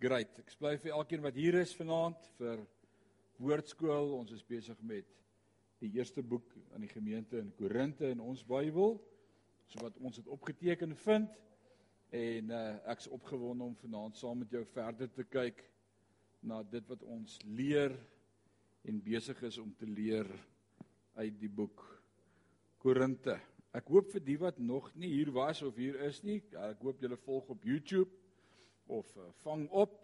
Great. Ek bly vir elkeen wat hier is vanaand vir woordskool. Ons is besig met die eerste boek aan die gemeente in Korinte in ons Bybel. So wat ons het opgeteken vind en uh, ek's opgewonde om vanaand saam met jou verder te kyk na dit wat ons leer en besig is om te leer uit die boek Korinte. Ek hoop vir die wat nog nie hier was of hier is nie, ek hoop julle volg op YouTube of uh, vang op.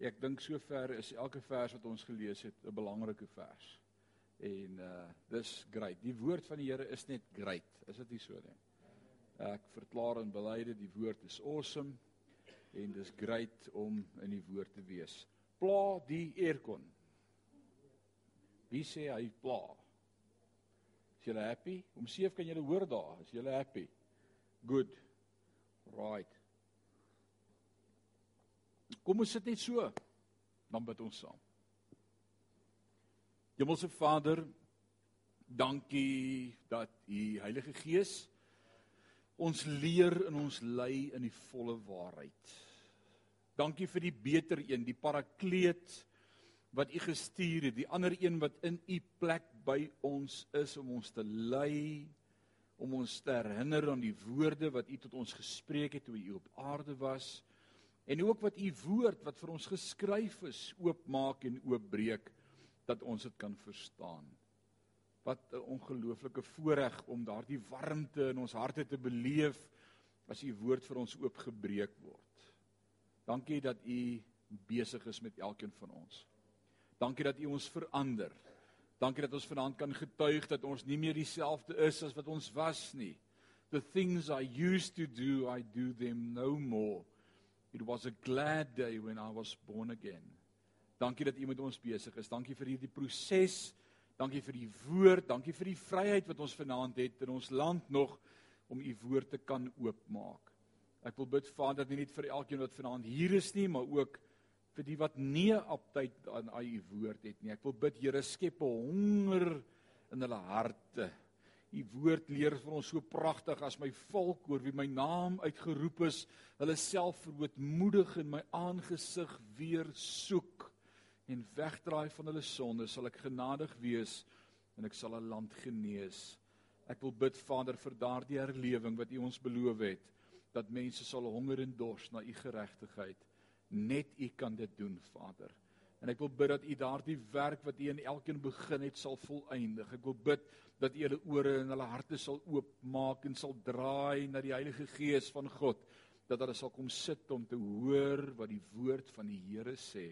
Ek dink sover is elke vers wat ons gelees het 'n belangrike vers. En uh dis great. Die woord van die Here is net great. Is dit nie so nie? Ek verklaar en belyde die woord is awesome en dis great om in die woord te wees. Pla die aircon. Wie sê hy pla? Is jy happy? Om seef kan jy hoor daar. Is jy happy? Good. Right. Kom ons sit net so. Dan bid ons saam. Hemelse Vader, dankie dat U Heilige Gees ons leer en ons lei in die volle waarheid. Dankie vir die beter een, die parakleet wat U gestuur het, die ander een wat in U plek by ons is om ons te lei, om ons te herinner aan die woorde wat U tot ons gespreek het toe U op aarde was en ook wat u woord wat vir ons geskryf is oopmaak en oopbreek dat ons dit kan verstaan. Wat 'n ongelooflike voorreg om daardie warmte in ons harte te beleef as u woord vir ons oopgebreek word. Dankie dat u besig is met elkeen van ons. Dankie dat u ons verander. Dankie dat ons vanaand kan getuig dat ons nie meer dieselfde is as wat ons was nie. The things I used to do, I do them no more. It was a glad day when I was born again. Dankie dat u met ons besig is. Dankie vir hierdie proses. Dankie vir die woord. Dankie vir die vryheid wat ons vanaand het in ons land nog om u woord te kan oopmaak. Ek wil bid Vader nie net vir elkeen wat vanaand hier is nie, maar ook vir die wat nie optyd aan u woord het nie. Ek wil bid Here skep 'n honger in hulle harte U woord leer vir ons so pragtig as my volk oor wie my naam uitgeroep is, hulle self verootmoedig in my aangesig weer soek en wegdraai van hulle sonde, sal ek genadig wees en ek sal 'n land genees. Ek wil bid Vader vir daardie herlewing wat U ons beloof het, dat mense sal honger en dors na U geregtigheid. Net U kan dit doen, Vader. En ek wil bid dat U daardie werk wat U in elkeen begin het sal volëindig. Ek wil bid dat U hulle ore en hulle harte sal oopmaak en sal draai na die Heilige Gees van God, dat hulle sal kom sit om te hoor wat die woord van die Here sê.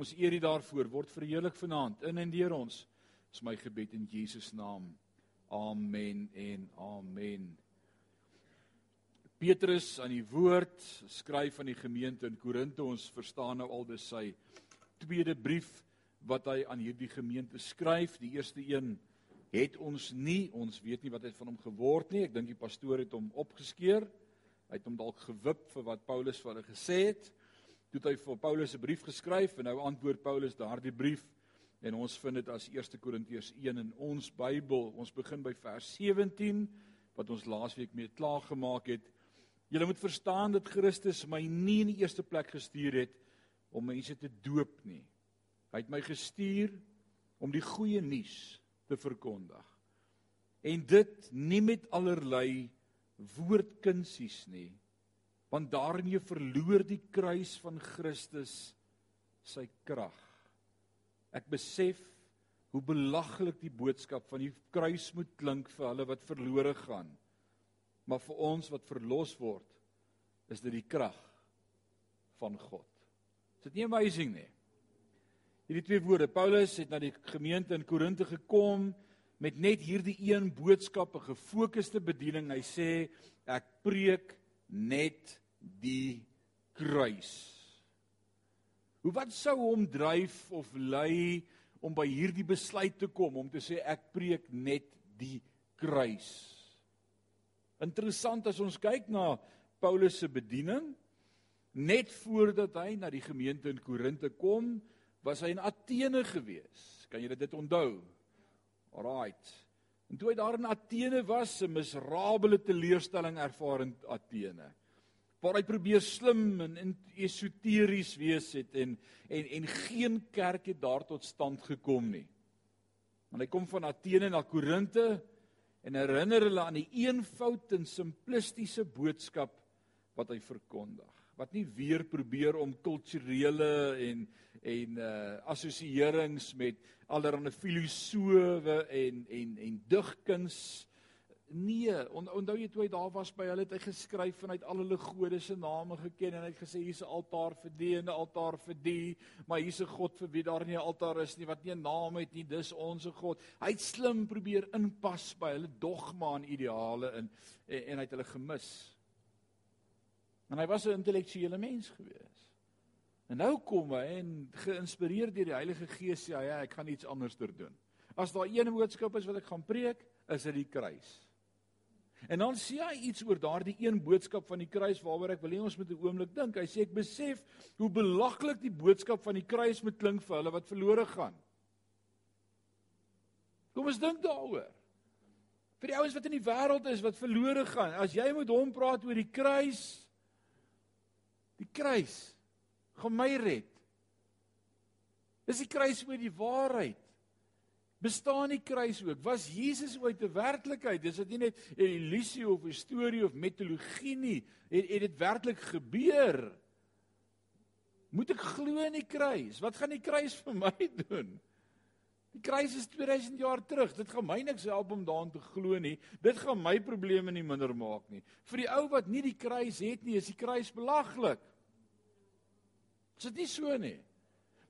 Ons eer U daarvoor word verheerlik vanaand in en deur ons. Dis my gebed in Jesus naam. Amen en amen. Petrus aan die woord skryf aan die gemeente in Korinte. Ons verstaan nou al dis sy tweede brief wat hy aan hierdie gemeente skryf. Die eerste een het ons nie, ons weet nie wat het van hom geword nie. Ek dink die pastoor het hom opgeskeer. Hy het hom dalk gewip vir wat Paulus vir hulle gesê het. Toe het hy vir Paulus 'n brief geskryf en nou antwoord Paulus daardie brief en ons vind dit as 1 Korintiërs 1 in ons Bybel. Ons begin by vers 17 wat ons laasweek mee klaar gemaak het. Julle moet verstaan dat Christus my nie in die eerste plek gestuur het om mense te doop nie. Hy het my gestuur om die goeie nuus te verkondig. En dit nie met allerlei woordkunsies nie, want daarin jy verloor die kruis van Christus sy krag. Ek besef hoe belaglik die boodskap van die kruis moet klink vir hulle wat verlore gaan. Maar vir ons wat verlos word, is dit die krag van God. Is dit nie amazing nie? Hierdie twee woorde, Paulus het na die gemeente in Korinte gekom met net hierdie een boodskap, 'n gefokusde bediening. Hy sê ek preek net die kruis. Hoe wat sou hom dryf of lei om by hierdie besluit te kom om te sê ek preek net die kruis? Interessant as ons kyk na Paulus se bediening, Net voordat hy na die gemeente in Korinte kom, was hy in Athene gewees. Kan jy dit onthou? Alraight. En toe hy daar in Athene was, 'n miserabele teleurstelling ervaar in Athene. waar hy probeer slim en, en esoteries wees het en en en geen kerk het daar tot stand gekom nie. Want hy kom van Athene na Korinte en herinner hulle aan die eenvoud en simplistiese boodskap wat hy verkondig. Wat nie weer probeer om kulturele en en uh assosieerings met allerlei filosowe en en en digkuns Nee, on, onthou jy toe hy daar was by hulle het hy geskryf vanuit al hulle gode se name geken en hy het gesê hier's 'n altaar vir die en 'n altaar vir die, maar hier's 'n God vir wie daar nie 'n altaar is nie wat nie 'n naam het nie, dis ons God. Hy het slim probeer inpas by hulle dogma en ideale in en, en hy het hulle gemis. En hy was 'n intellektuele mens gewees. En nou kom hy en geïnspireer deur die Heilige Gees sê hy, ja, ek gaan iets anders doen. As daar een boodskap is wat ek gaan preek, is dit die kruis. En dan sê hy iets oor daardie een boodskap van die kruis waaroor ek wil hê ons moet 'n oomblik dink. Hy sê ek besef hoe belaglik die boodskap van die kruis moet klink vir hulle wat verlore gaan. Kom ons dink daaroor. Vir die ouens wat in die wêreld is wat verlore gaan, as jy met hom praat oor die kruis, die kruis gaan my red. Dis die kruis oor die waarheid. Bestaan die kruis ook? Was Jesus ooit 'n werklikheid? Dis dit nie net 'n illusie of 'n storie of mitologie nie. Het, het dit werklik gebeur? Moet ek glo in die kruis? Wat gaan die kruis vir my doen? Die kruis is 2000 jaar terug. Dit gaan my niks help om daaraan te glo nie. Dit gaan my probleme nie minder maak nie. Vir die ou wat nie die kruis het nie, is die kruis belaglik. Is dit nie so nie?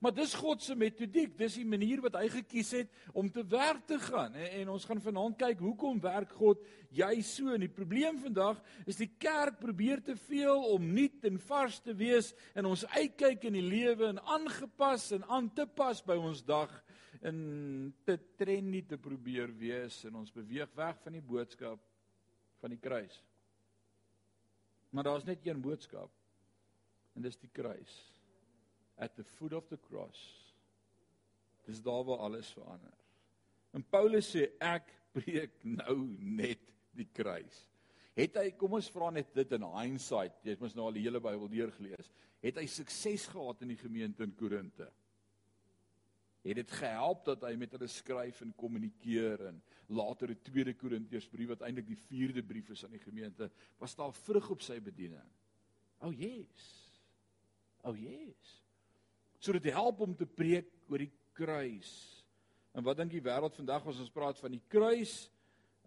Maar dis God se metodiek, dis die manier wat hy gekies het om te werk te gaan. En, en ons gaan vanaand kyk hoekom werk God jy so? En die probleem vandag is die kerk probeer te veel om nuut en vars te wees in ons uitkyk in die lewe en aangepas en aan te pas by ons dag in te trendy te probeer wees en ons beweeg weg van die boodskap van die kruis. Maar daar's net een boodskap. En dis die kruis at the foot of the cross. Dis daar waar alles verander. En Paulus sê ek preek nou net die kruis. Het hy kom ons vra net dit in hindsight, jy het mos nou al die hele Bybel deurgelees. Het hy sukses gehad in die gemeente in Korinte? Het dit gehelp dat hy met hulle skryf en kommunikeer en later die tweede Korintiërsbrief wat eintlik die vierde brief is aan die gemeente, was daar vrug op sy bediening? Oh yes. Oh yes sodat dit help om te preek oor die kruis. En wat dink die wêreld vandag as ons praat van die kruis?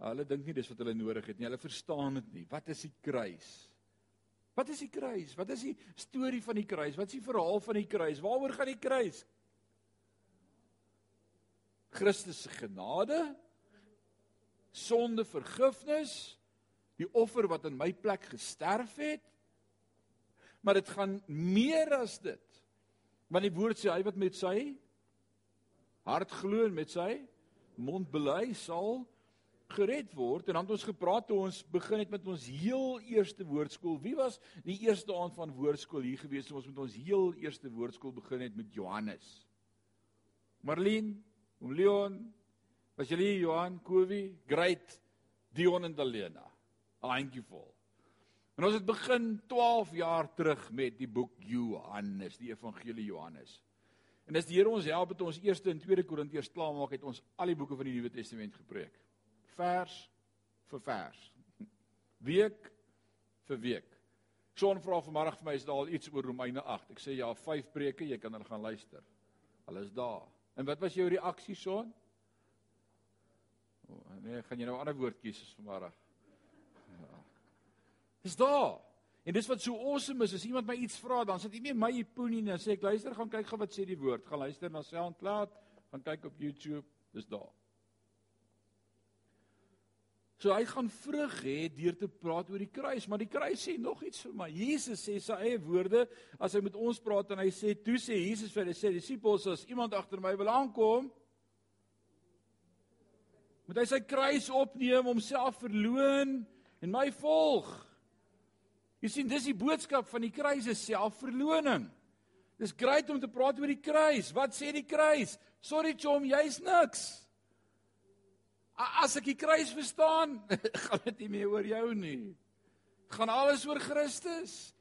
Hulle dink nie dis wat hulle nodig het nie. Hulle verstaan dit nie. Wat is die kruis? Wat is die kruis? Wat is die storie van die kruis? Wat is die verhaal van die kruis? Waaroor gaan die kruis? Christus se genade, sonde vergifnis, die offer wat in my plek gesterf het. Maar dit gaan meer as dit. Want die woord sê hy wat met sy hart glo en met sy mond bely sal gered word. En dan het ons gepraat toe ons begin het met ons heel eerste woordskool. Wie was die eerste aand van woordskool hier gewees toe ons met ons heel eerste woordskool begin het met Johannes? Marlene, oom Leon, was julle Johan, Kowie, Great, Dion en Dalena. Handjievol. En ons het begin 12 jaar terug met die boek Johannes, die evangelie Johannes. En as die Here ons help het ons eerste en tweede Korintiërs klaarmaak het ons al die boeke van die Nuwe Testament gepreek. Vers vir vers. Week vir week. Son vra vanmôre vir my is daar al iets oor Romeine 8. Ek sê ja, 5 preke, jy kan hulle gaan luister. Hulle is daar. En wat was jou reaksie son? O, nee, gaan jy nou 'n ander woord kies vanmôre? Dis daar. En dis wat so awesome is, as iemand my iets vra, dan sit hy nie my ipoenie nie, dan sê ek luister, gaan kyk gou wat sê die woord. Gaan luister na SoundCloud, gaan kyk op YouTube, dis daar. So hy gaan vrug hê deur te praat oor die kruis, maar die kruis sê nog iets vir my. Jesus sê sy eie woorde as hy met ons praat en hy sê toe sê Jesus vir sy disippels as iemand agter my wil aankom, moet hy sy kruis opneem, homself verloon en my volg. Jy sien, dis die boodskap van die kruis is selfverloning. Dis grait om te praat oor die kruis. Wat sê die kruis? Sorry chom, jy's niks. As ek die kruis verstaan, gaan dit nie meer oor jou nie. Gaan alles oor Christus.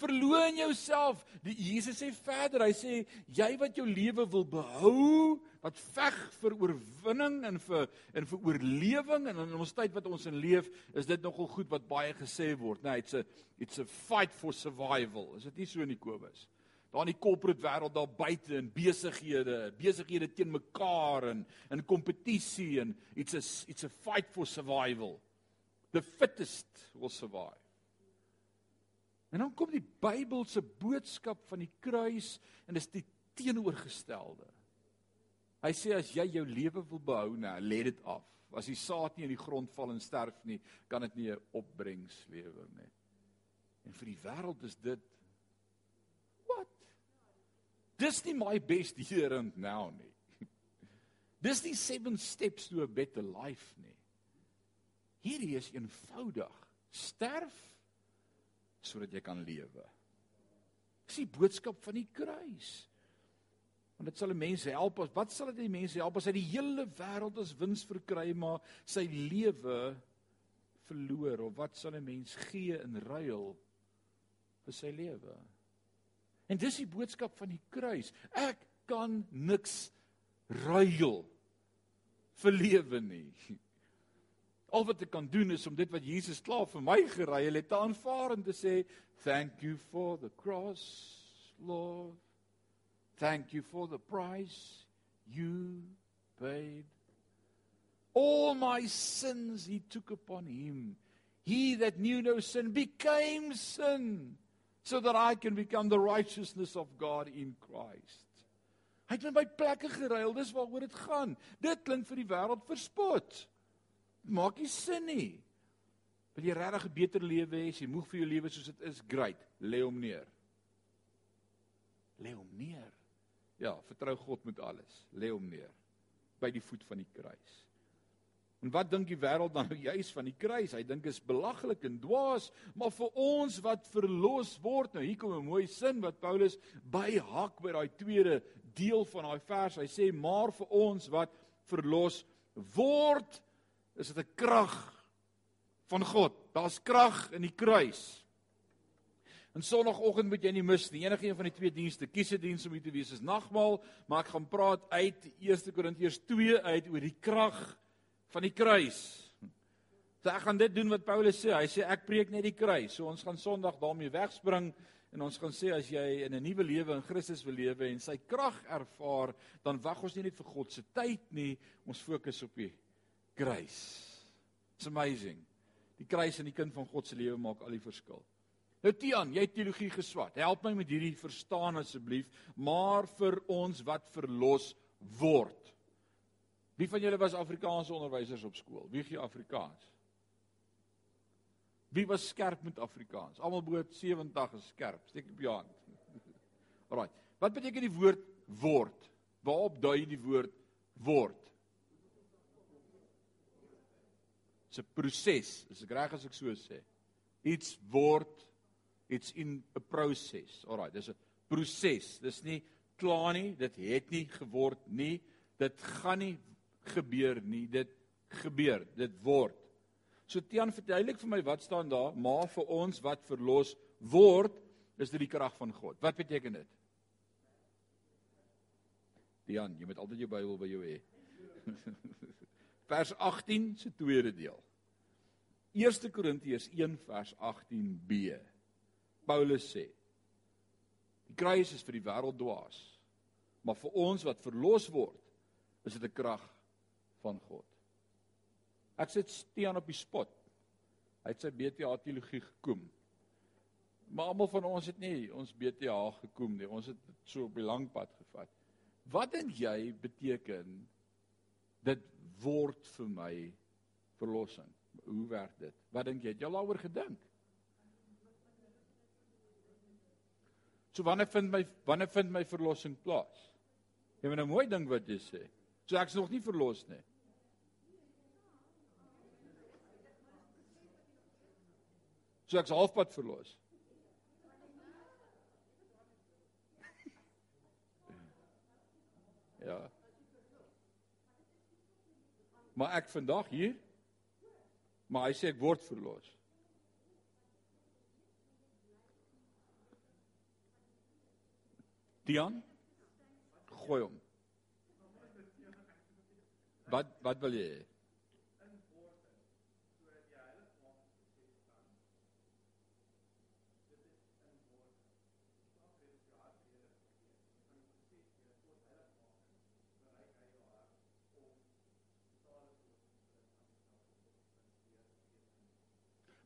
Verloon jouself. Die Jesus sê verder, hy sê jy wat jou lewe wil behou, wat veg vir oorwinning en vir en vir oorlewing en in ons tyd wat ons in leef, is dit nogal goed wat baie gesê word, né? Nee, it's a it's a fight for survival. Is dit nie so in die Kobus? Daar in die corporate wêreld daar buite in besighede, besighede teen mekaar en in kompetisie en it's a it's a fight for survival. The fittest will survive. En dan kom die Bybelse boodskap van die kruis en dis die teenoorgestelde. Hy sê as jy jou lewe wil behou, nou let dit af. As die saad nie in die grond val en sterf nie, kan dit nie 'n opbrengs lewer nie. En vir die wêreld is dit wat? Dis nie my best here and now nie. Dis nie seven steps to a better life nie. Hierdie is eenvoudig. Sterf sodat jy kan lewe. Dis die boodskap van die kruis. Want dit sal 'n mens help as wat sal dit die mense help as hy die hele wêreld as wins verkry maar sy lewe verloor of wat sal 'n mens gee in ruil vir sy lewe? En dis die boodskap van die kruis. Ek kan niks ruil vir lewe nie. Al wat ek kan doen is om dit wat Jesus klaar vir my gery het te aanvaar en te sê thank you for the cross Lord. Thank you for the price you paid. All my sins he took upon him. He that knew no sin became sin so that I can become the righteousness of God in Christ. Hy het my plekke geruil. Dis waaroor dit gaan. Dit klink vir die wêreld verspot maak nie sin nie. Wil jy regtig 'n beter lewe hê? Jy moeg vir jou lewe soos dit is, great. Lê hom neer. Lê hom neer. Ja, vertrou God met alles. Lê hom neer by die voet van die kruis. En wat dink die wêreld dan juis van die kruis? Hy dink is belaglik en dwaas, maar vir ons wat verlos word, nou hier kom 'n mooi sin wat Paulus byhak by daai tweede deel van daai vers. Hy sê maar vir ons wat verlos word, is dit 'n krag van God. Daar's krag in die kruis. En sonoggend moet jy nie mis nie. Enige een van die twee dienste, kies 'n diens om hier te wees is nagmaal, maar ek gaan praat uit 1 Korintiërs 2 uit oor die krag van die kruis. So ek gaan dit doen wat Paulus sê. Hy sê ek preek net die kruis. So ons gaan Sondag daarmee wegspring en ons gaan sê as jy in 'n nuwe lewe in Christus wil lewe en sy krag ervaar, dan wag ons nie net vir God se tyd nie, ons fokus op die kruis. It's amazing. Die kruis in die kind van God se lewe maak al die verskil. Nou Tian, jy het teologie geswat. Help my met hierdie verstaan asseblief, maar vir ons wat verlos word. Wie van julle was Afrikaanse onderwysers op skool? Wie gee Afrikaans? Wie was skerp met Afrikaans? Almal bo 70 is skerp. Steek op jou hand. Alraai. Wat beteken die woord word? Waarop dui die woord word? 'n proses, is ek reg as ek so sê? Iets word it's in a process. Alraai, dis 'n proses. Dis nie klaar nie, dit het nie geword nie. Dit gaan nie gebeur nie. Dit gebeur, dit word. So Tian verduidelik vir my wat staan daar, maar vir ons wat verlos word, is dit die krag van God. Wat beteken dit? Tian, jy moet altyd jou Bybel by jou hê. vers 18 se tweede deel. 1 Korintiërs 1 vers 18b. Paulus sê: Die kruis is vir die wêreld dwaas, maar vir ons wat verlos word, is dit 'n krag van God. Ek sit steen op die spot. Hy het sy BTA teologie gekom. Maar almal van ons het nie ons BTA gekom nie. Ons het so op die lang pad gevat. Wat dink jy beteken dit word vir my verlossing. Hoe werk dit? Wat dink jy? Het jy al daaroor gedink? So wanneer vind my wanneer vind my verlossing plaas? Jy moet nou mooi dink wat jy sê. So ek's nog nie verlos nie. So ek's halfpad verlos. ja maar ek vandag hier maar hy sê ek word verlos. Dian gooi hom. Wat wat wil jy hê?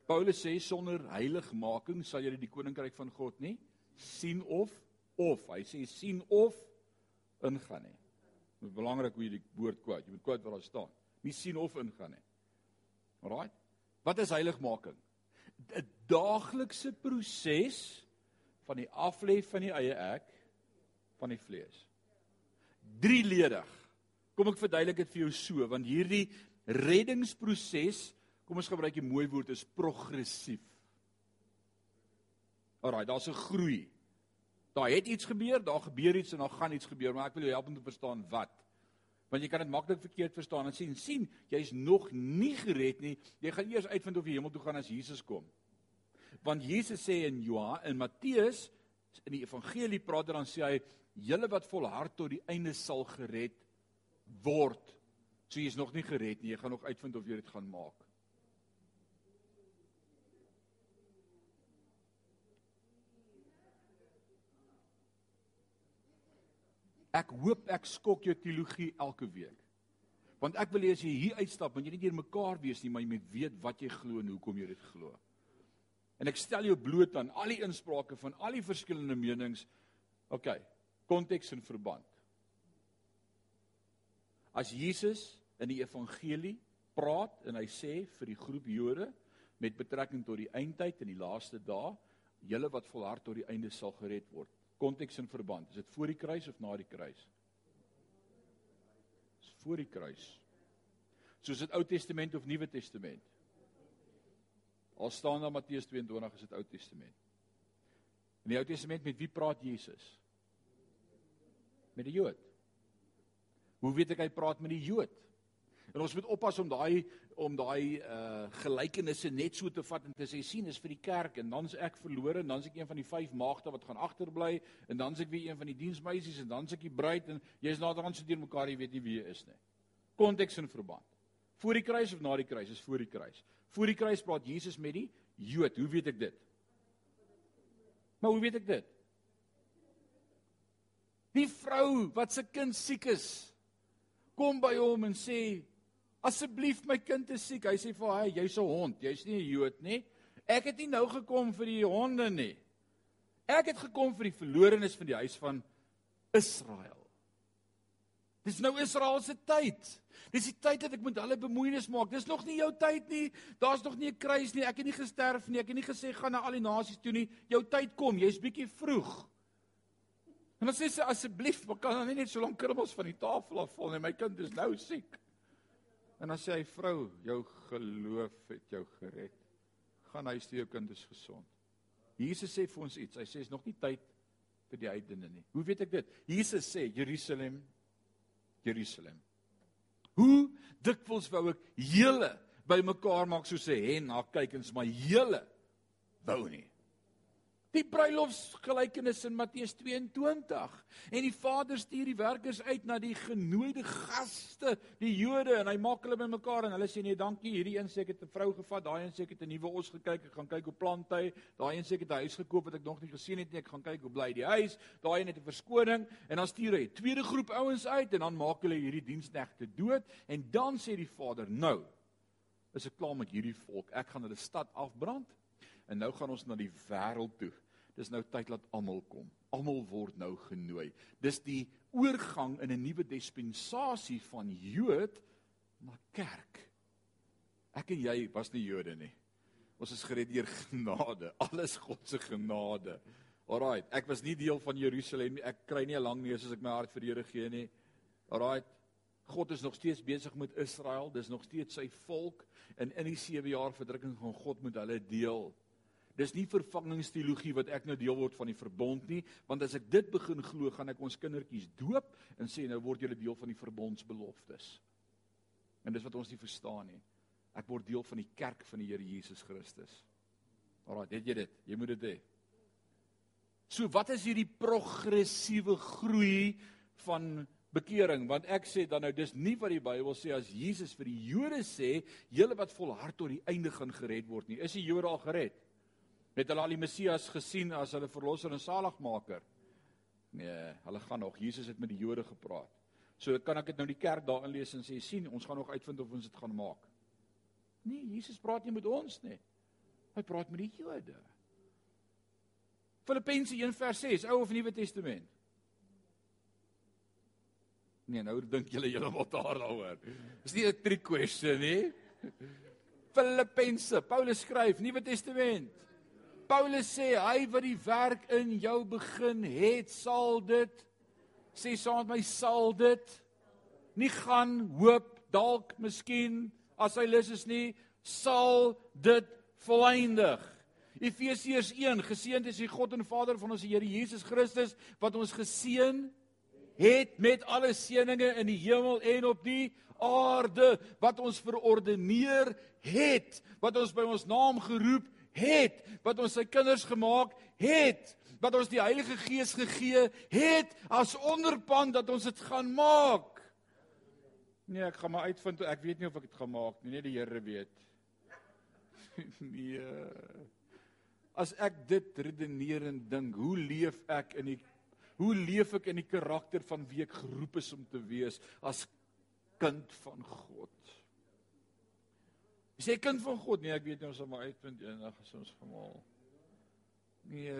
Paulus sê sonder heiligmaking sal jy die koninkryk van God nie sien of of hy sê sien of ingaan nie. Dit is belangrik hoe jy die woord quote. Jy moet quote wat daar staan. Nie sien of ingaan nie. Alraai. Wat is heiligmaking? 'n Daaglikse proses van die aflê van die eie ek van die vlees. Drieledig. Kom ek verduidelik dit vir jou so want hierdie reddingsproses kom ons gebruik die mooi woord is progressief. Alraai, daar's 'n groei. Daar het iets gebeur, daar gebeur iets en dan gaan iets gebeur, maar ek wil jou help om te verstaan wat. Want jy kan dit maklik verkeerd verstaan en sien, sien, jy's nog nie gered nie. Jy gaan eers uitvind of jy hemel toe gaan as Jesus kom. Want Jesus sê in Johannes en Matteus in die evangelie praat dan sê hy, julle wat volhard tot die einde sal gered word. So jy's nog nie gered nie, jy gaan nog uitvind of jy dit gaan maak. Ek hoop ek skok jou teologie elke week. Want ek wil hê as jy hier uitstap, moet jy nie deur mekaar wees nie, maar jy moet weet wat jy glo en hoekom jy dit glo. En ek stel jou bloot aan al die insprake van al die verskillende menings. OK, konteks en verband. As Jesus in die evangelie praat en hy sê vir die groep Jode met betrekking tot die eindtyd en die laaste dae, julle wat volhard tot die einde sal gered word konteks en verband. Is dit voor die kruis of na die kruis? Is voor die kruis. Soos dit Ou Testament of Nuwe Testament. Al staan daar Matteus 22 is dit Ou Testament. In die Ou Testament met wie praat Jesus? Met die Jood. Hoe weet ek hy praat met die Jood? En ons moet oppas om daai om daai uh gelykenisse net so te vat en te sê sien is vir die kerk en dan's ek verlore en dan's ek een van die vyf maagde wat gaan agterbly en dan's ek weer een van die diensmeisies en dan's ek die bruid en jy's naderhand so deur mekaar jy weet nie wie jy is nie. Konteks en verband. Voor die kruis of na die kruis is voor die kruis. Voor die kruis praat Jesus met die Jood. Hoe weet ek dit? Maar hoe weet ek dit? Die vrou wat se kind siek is, kom by hom en sê Asseblief my kind is siek. Hy sê vir haar, jy's 'n hond, jy's nie 'n Jood nie. Ek het nie nou gekom vir die honde nie. Ek het gekom vir die verlorenes van die huis van Israel. Dis nou Israel se tyd. Dis die tyd dat ek met hulle bemoeienis maak. Dis nog nie jou tyd nie. Daar's nog nie 'n kruis nie. Ek het nie gesterf nie. Ek het nie gesê gaan na al die nasies toe nie. Jou tyd kom. Jy's bietjie vroeg. En dan sê sy asseblief, maar kan dan nie net so lank krummels van die tafel afval nie. My kind is nou siek. En dan sê hy vrou, jou geloof het jou gered. Gaan huis toe jou kind is gesond. Jesus sê vir ons iets. Hy sê is nog nie tyd vir die heidene nie. Hoe weet ek dit? Jesus sê Jerusalem Jerusalem. Hoe dikwels wou ek hele bymekaar maak soos 'n hen na kykens, maar hele wou nie. Die bruilofsgelykenis in Matteus 22. En die Vader stuur die werkers uit na die genooide gaste, die Jode, en hy maak hulle bymekaar en hulle sê nee, dankie, hierdie een seker het 'n vrou gevat, daai een seker het 'n nuwe os gekyk, ek gaan kyk hoe plant hy, daai een seker het 'n huis gekoop wat ek nog nie gesien het nie, ek gaan kyk hoe bly die huis, daai een het 'n verskoning en dan stuur hy 'n tweede groep ouens uit en dan maak hulle hierdie diensknegte dood en dan sê die Vader, nou is ek klaar met hierdie volk, ek gaan hulle stad afbrand. En nou gaan ons na die wêreld toe dis nou tyd dat almal kom. Almal word nou genooi. Dis die oorgang in 'n nuwe dispensasie van Jood na kerk. Ek en jy was nie Jode nie. Ons is gered deur genade. Alles God se genade. Alraight, ek was nie deel van Jerusalem nie. Ek kry nie 'n lang neus as ek my hart vir die Here gee nie. Alraight. God is nog steeds besig met Israel. Dis nog steeds sy volk en in die 7 jaar verdrukking van God moet hulle deel. Dis nie vervangingsteologie wat ek nou deel word van die verbond nie, want as ek dit begin glo, gaan ek ons kindertjies doop en sê nou word julle deel van die verbondsbeloftes. En dis wat ons nie verstaan nie. Ek word deel van die kerk van die Here Jesus Christus. Alraai, het jy dit? Jy moet dit hê. So wat is hierdie progressiewe groei van bekering? Want ek sê dan nou dis nie wat die Bybel sê as Jesus vir die Jode sê, julle wat volhard tot die einde gaan gered word nie. Is die Jode al gered? Het hulle al die Messias gesien as hulle verlosser en saligmaker? Nee, hulle gaan nog. Jesus het met die Jode gepraat. So kan ek dit nou die kerk daarin lees en sê sien, ons gaan nog uitvind of ons dit gaan maak. Nee, Jesus praat nie met ons nie. Hy praat met die Jode. Filippense 1:6, Ou of Nuwe Testament? Nee, nou dink julle heeltemal daar daaroor. Dis nie 'n trick question nie. Filippense, Paulus skryf Nuwe Testament. Paulus sê hy wat die werk in jou begin het, sal dit sê saam met my sal dit nie gaan hoop dalk miskien as hy lus is nie sal dit volëindig. Efesiërs 1 Geseënd is die God en Vader van ons Here Jesus Christus wat ons geseën het met alle seënings in die hemel en op die aarde wat ons verordeneer het wat ons by ons naam geroep het wat ons sy kinders gemaak het wat ons die Heilige Gees gegee het as onderpand dat ons dit gaan maak. Nee, ek gaan maar uitvind ek weet nie of ek dit gaan maak nie, net die Here weet. nee. As ek dit redeneer en dink, hoe leef ek in die hoe leef ek in die karakter van wie ek geroep is om te wees as kind van God? Jy sê kind van God, nee, ek weet nie ons sal maar uitvind eendag as ons gemal. Nee,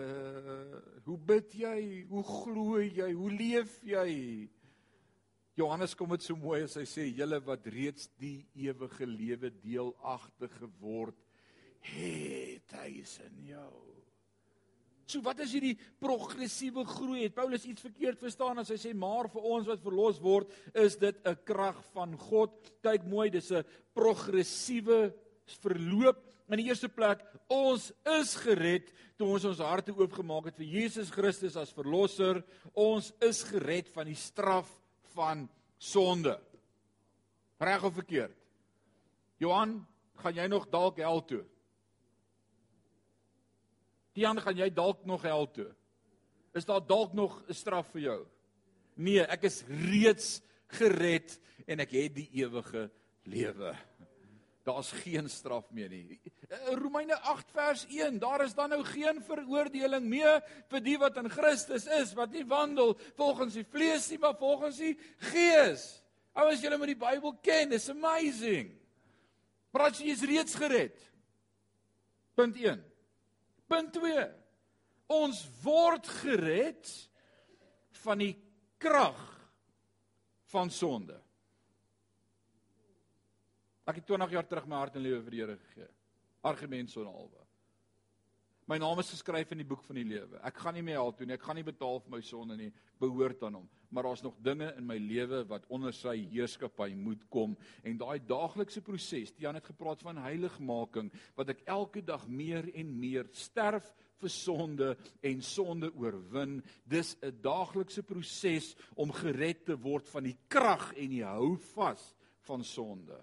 hoe bid jy? Hoe glo jy? Hoe leef jy? Johannes kom dit so mooi as hy sê julle wat reeds die ewige lewe deelagtig geword het hy is in jou. So wat is hierdie progressiewe groei? Het Paulus iets verkeerd verstaan as hy sê maar vir ons wat verlos word, is dit 'n krag van God. Kyk mooi, dis 'n progressiewe verloop. In die eerste plek, ons is gered toe ons ons harte oopgemaak het vir Jesus Christus as verlosser. Ons is gered van die straf van sonde. Reg of verkeerd? Johan, gaan jy nog dalk hel toe? Tiaan, gaan jy dalk nog hel toe? Is daar dalk nog 'n straf vir jou? Nee, ek is reeds gered en ek het die ewige lewe. Daar's geen straf meer nie. Romeine 8 vers 1, daar is dan nou geen veroordeling meer vir die wat in Christus is, wat nie wandel volgens die vlees nie, maar volgens die Gees. Ouers, julle moet die Bybel ken, it's amazing. Praat jy is reeds gered. Punt 1. Punt 2. Ons word gered van die krag van sonde. Ek het 20 jaar terug my hart en lewe vir die Here gegee. Argument so 'n halwe. My naam is geskryf in die boek van die lewe. Ek gaan nie meer hel toe nie. Ek gaan nie betaal vir my sonde nie. Behoort aan hom. Maar daar's nog dinge in my lewe wat onder sy heerskappy moet kom en daai daaglikse proses. Tiaan het gepraat van heiligmaking wat ek elke dag meer en meer sterf vir sonde en sonde oorwin. Dis 'n daaglikse proses om gered te word van die krag en die hou vas van sonde.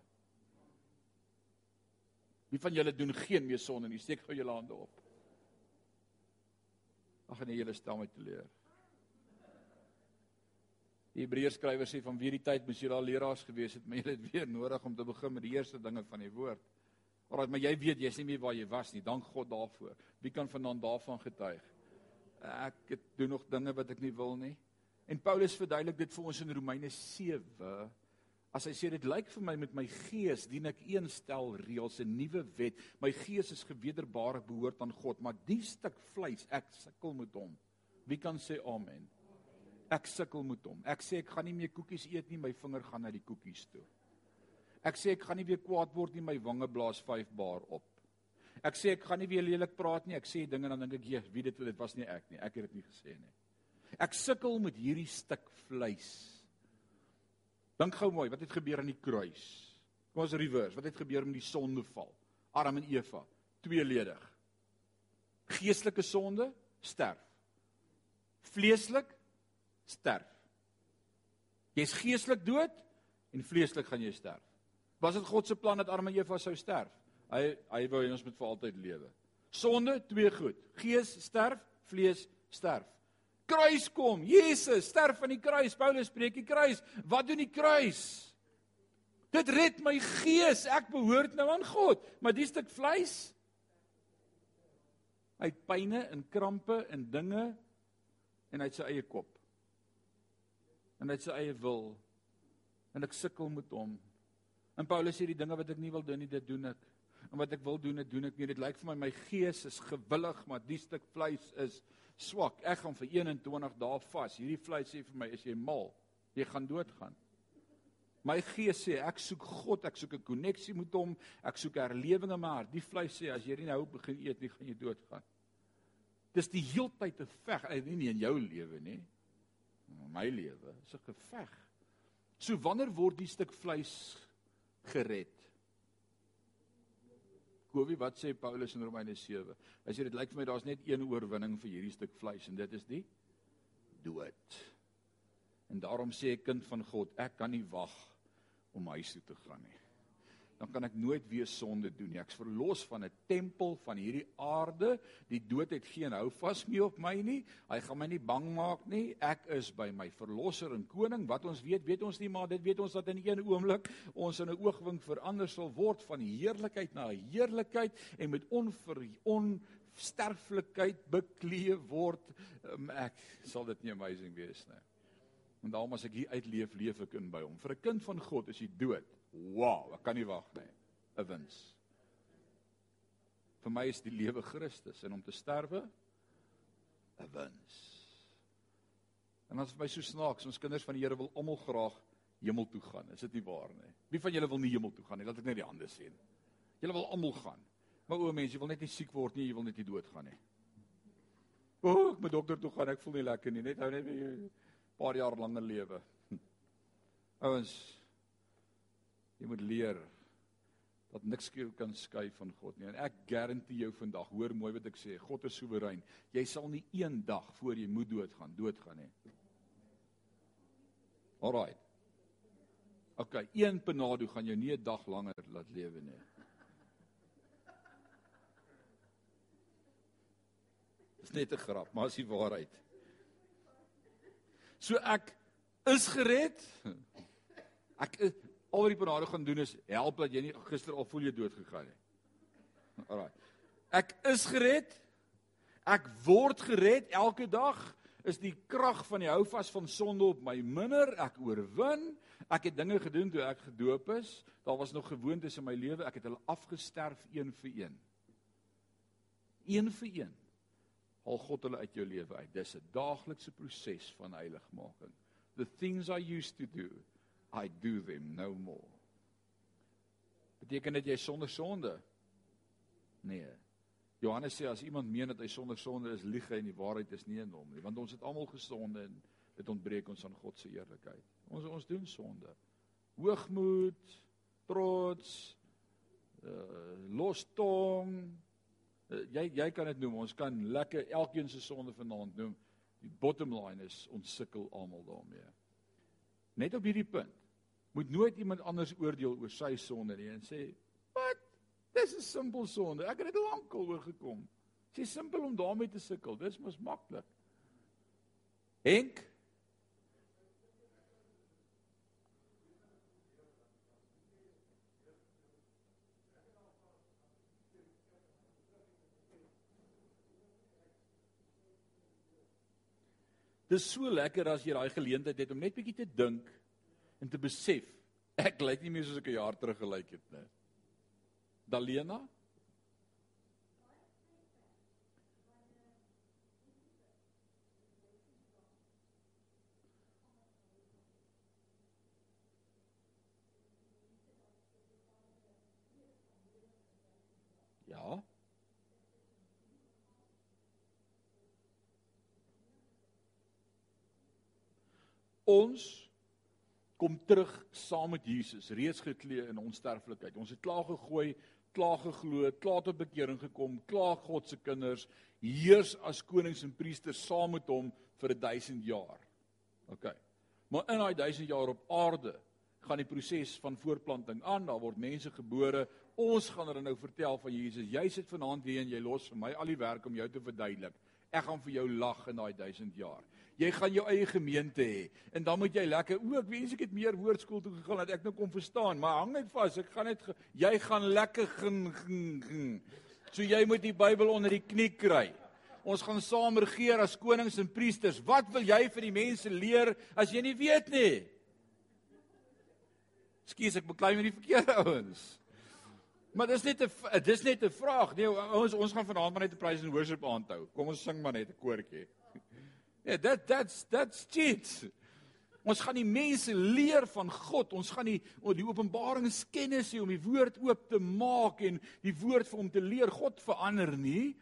Wie van julle doen geen meer sonde nie? Steek gou julle hande op. Ag nee, julle stel my teleur. Die Hebreërs skrywer sê van wie die tyd moes julle al leraars gewees het, maar julle het weer nodig om te begin met die eerste dinge van die woord. Alraai, maar jy weet jy's nie meer waar jy was nie. Dank God daarvoor. Wie kan vanaand daarvan getuig? Ek doen nog dinge wat ek nie wil nie. En Paulus verduidelik dit vir ons in Romeine 7 As hy sê dit lyk vir my met my gees dien ek een stel reëls, 'n nuwe wet. My gees is gewederbaar behoort aan God, maar die stuk vleis, ek sukkel met hom. Wie kan sê amen? Ek sukkel met hom. Ek sê ek gaan nie meer koekies eet nie, my vinger gaan na die koekies toe. Ek sê ek gaan nie weer kwaad word nie, my wange blaas 5 bar op. Ek sê ek gaan nie weer lelik praat nie. Ek sê dinge dan dink ek, "Ja, wie dit dit was nie ek nie. Ek het dit nie gesê nie." Ek sukkel met hierdie stuk vleis. Dink gou mooi, wat het gebeur aan die kruis? Kom ons reverse. Wat het gebeur met die sondeval? Adam en Eva, tweeledig. Geestelike sonde, sterf. Vleeslik sterf. Jy's geestelik dood en vleeslik gaan jy sterf. Was dit God se plan dat Adam en Eva sou sterf? Hy hy wou hê ons moet vir altyd lewe. Sonde, twee goed. Gees sterf, vlees sterf. Kruis kom. Jesus sterf aan die kruis. Paulus spreek die kruis. Wat doen die kruis? Dit red my gees. Ek behoort nou aan God, maar die stuk vleis hy het pyne en krampe en dinge en hy het sy eie kop. En hy het sy eie wil. En ek sukkel met hom. En Paulus sê die dinge wat ek nie wil doen nie, dit doen ek. En wat ek wil doen, dit doen ek nie. Dit lyk vir my my gees is gewillig, maar die stuk vleis is swak. Ek gaan vir 21 dae vas. Hierdie vleis sê vir my, as jy mal, jy gaan doodgaan. My gees sê ek soek God, ek soek 'n koneksie met hom, ek soek herlewing in my hart. Die vleis sê as jy nie nou begin eet nie, gaan jy doodgaan. Dis die heeltyd 'n veg, nie, nie in jou lewe nie. My lewe is 'n geveg. So wanneer word die stuk vleis gered? Kowie, wat sê Paulus in Romeine 7? Hy sê dit lyk vir my daar's net een oorwinning vir hierdie stuk vleis en dit is die dood. En daarom sê ek kind van God, ek kan nie wag om huis toe te gaan nie dan kan ek nooit weer sonde doen nie. Ek's verlos van 'n tempel van hierdie aarde. Die dood het geen hou vas meer op my nie. Hy gaan my nie bang maak nie. Ek is by my verlosser en koning. Wat ons weet, weet ons nie, maar dit weet ons dat in een oomblik ons in 'n oogwink verander sal word van heerlikheid na heerlikheid en met onver onsterflikheid bekleë word. Um, ek sal dit nie amazing wees nie. En daarom as ek hier uitleef, leef ek in by hom. Vir 'n kind van God is hy dood Wow, ek kan nie wag nie. 'n Wins. Vir my is die lewe Christus en om te sterwe 'n wins. En as my so snaaks, ons kinders van die Here wil almal graag hemel toe gaan. Is dit nie waar nie? Wie van julle wil nie hemel toe gaan nie? Laat ek net die hande sien. Julle wil almal gaan. Maar o, mense, jy wil net nie siek word nie, jy wil net nie dood gaan nie. O, ek moet dokter toe gaan, ek voel nie lekker nie. Net hou net 'n paar jaar langer lewe. Ouens, Jy moet leer dat niks kan skei van God nie. En ek garandeer jou vandag, hoor mooi wat ek sê, God is soewerein. Jy sal nie een dag voor jy moet doodgaan, doodgaan nie. Alraai. OK, een penado gaan jou nie 'n dag langer laat lewe nie. Dis net 'n grap, maar is die waarheid. So ek is gered. Ek is al wat die panade gaan doen is help dat jy nie gister al voel jy dood gegaan het. Alraai. Ek is gered. Ek word gered elke dag. Is die krag van die houvas van sonde op my minder? Ek oorwin. Ek het dinge gedoen toe ek gedoop is. Daar was nog gewoontes in my lewe. Ek het hulle afgesterf een vir een. Een vir een. Haal God hulle uit jou lewe uit. Dis 'n daaglikse proses van heiligmaking. The things I used to do I do them no more. Beteken dit jy sonder sonde? Nee. Johannes sê as iemand meen dat hy sonder sonde is, lieg hy en die waarheid is nie in hom nie, want ons het almal gesonde en dit ontbreek ons aan God se eerlikheid. Ons ons doen sonde. Hoogmoed, trots, uh lostong. Uh, jy jy kan dit noem. Ons kan lekker elkeen se sonde vanaand noem. Die bottom line is ons sukkel almal daarmee. Net op hierdie punt moet nooit iemand anders oordeel oor sy sonde nie en sê, "Wat? Dis 'n simpel sonde. Ek het dit lankal oorgekom." Dit is simpel om daarmee te sukkel. Dis mos maklik. Henk Dit is so lekker as jy daai geleentheid het om net bietjie te dink en te besef ek lyk nie meer soos ek 'n jaar terug gelyk het nie. Dalena Ja. Ons kom terug saam met Jesus, reeds geklee in onsterflikheid. Ons het klaar gegooi, klaar geglo, klaar tot bekering gekom, klaar God se kinders, heers as konings en priesters saam met hom vir 1000 jaar. OK. Maar in daai 1000 jaar op aarde gaan die proses van voortplanting aan, daar word mense gebore. Ons gaan hulle nou vertel van Jesus. Jy sit vanaand hier en jy los vir my al die werk om jou te verduidelik. Ek gaan vir jou lag in daai 1000 jaar. Jy gaan jou eie gemeente hê en dan moet jy lekker o, ek wens ek het meer woordskool toe gegaan dat ek nou kon verstaan, maar hang net vas, ek gaan net jy gaan lekker ging, ging, ging. So jy moet die Bybel onder die knie kry. Ons gaan saam regeer as konings en priesters. Wat wil jy vir die mense leer as jy nie weet nie? Skus ek beklei met die verkeerde ouens. Maar dis net 'n dis net 'n vraag. Nee, ons ons gaan vanaand maar net 'n praise and worship aanhou. Kom ons sing maar net 'n koortjie. Ja, that that's that's cheat. Ons gaan die mense leer van God. Ons gaan die die openbaringskennis hê om die woord oop te maak en die woord vir hom te leer. God verander nie.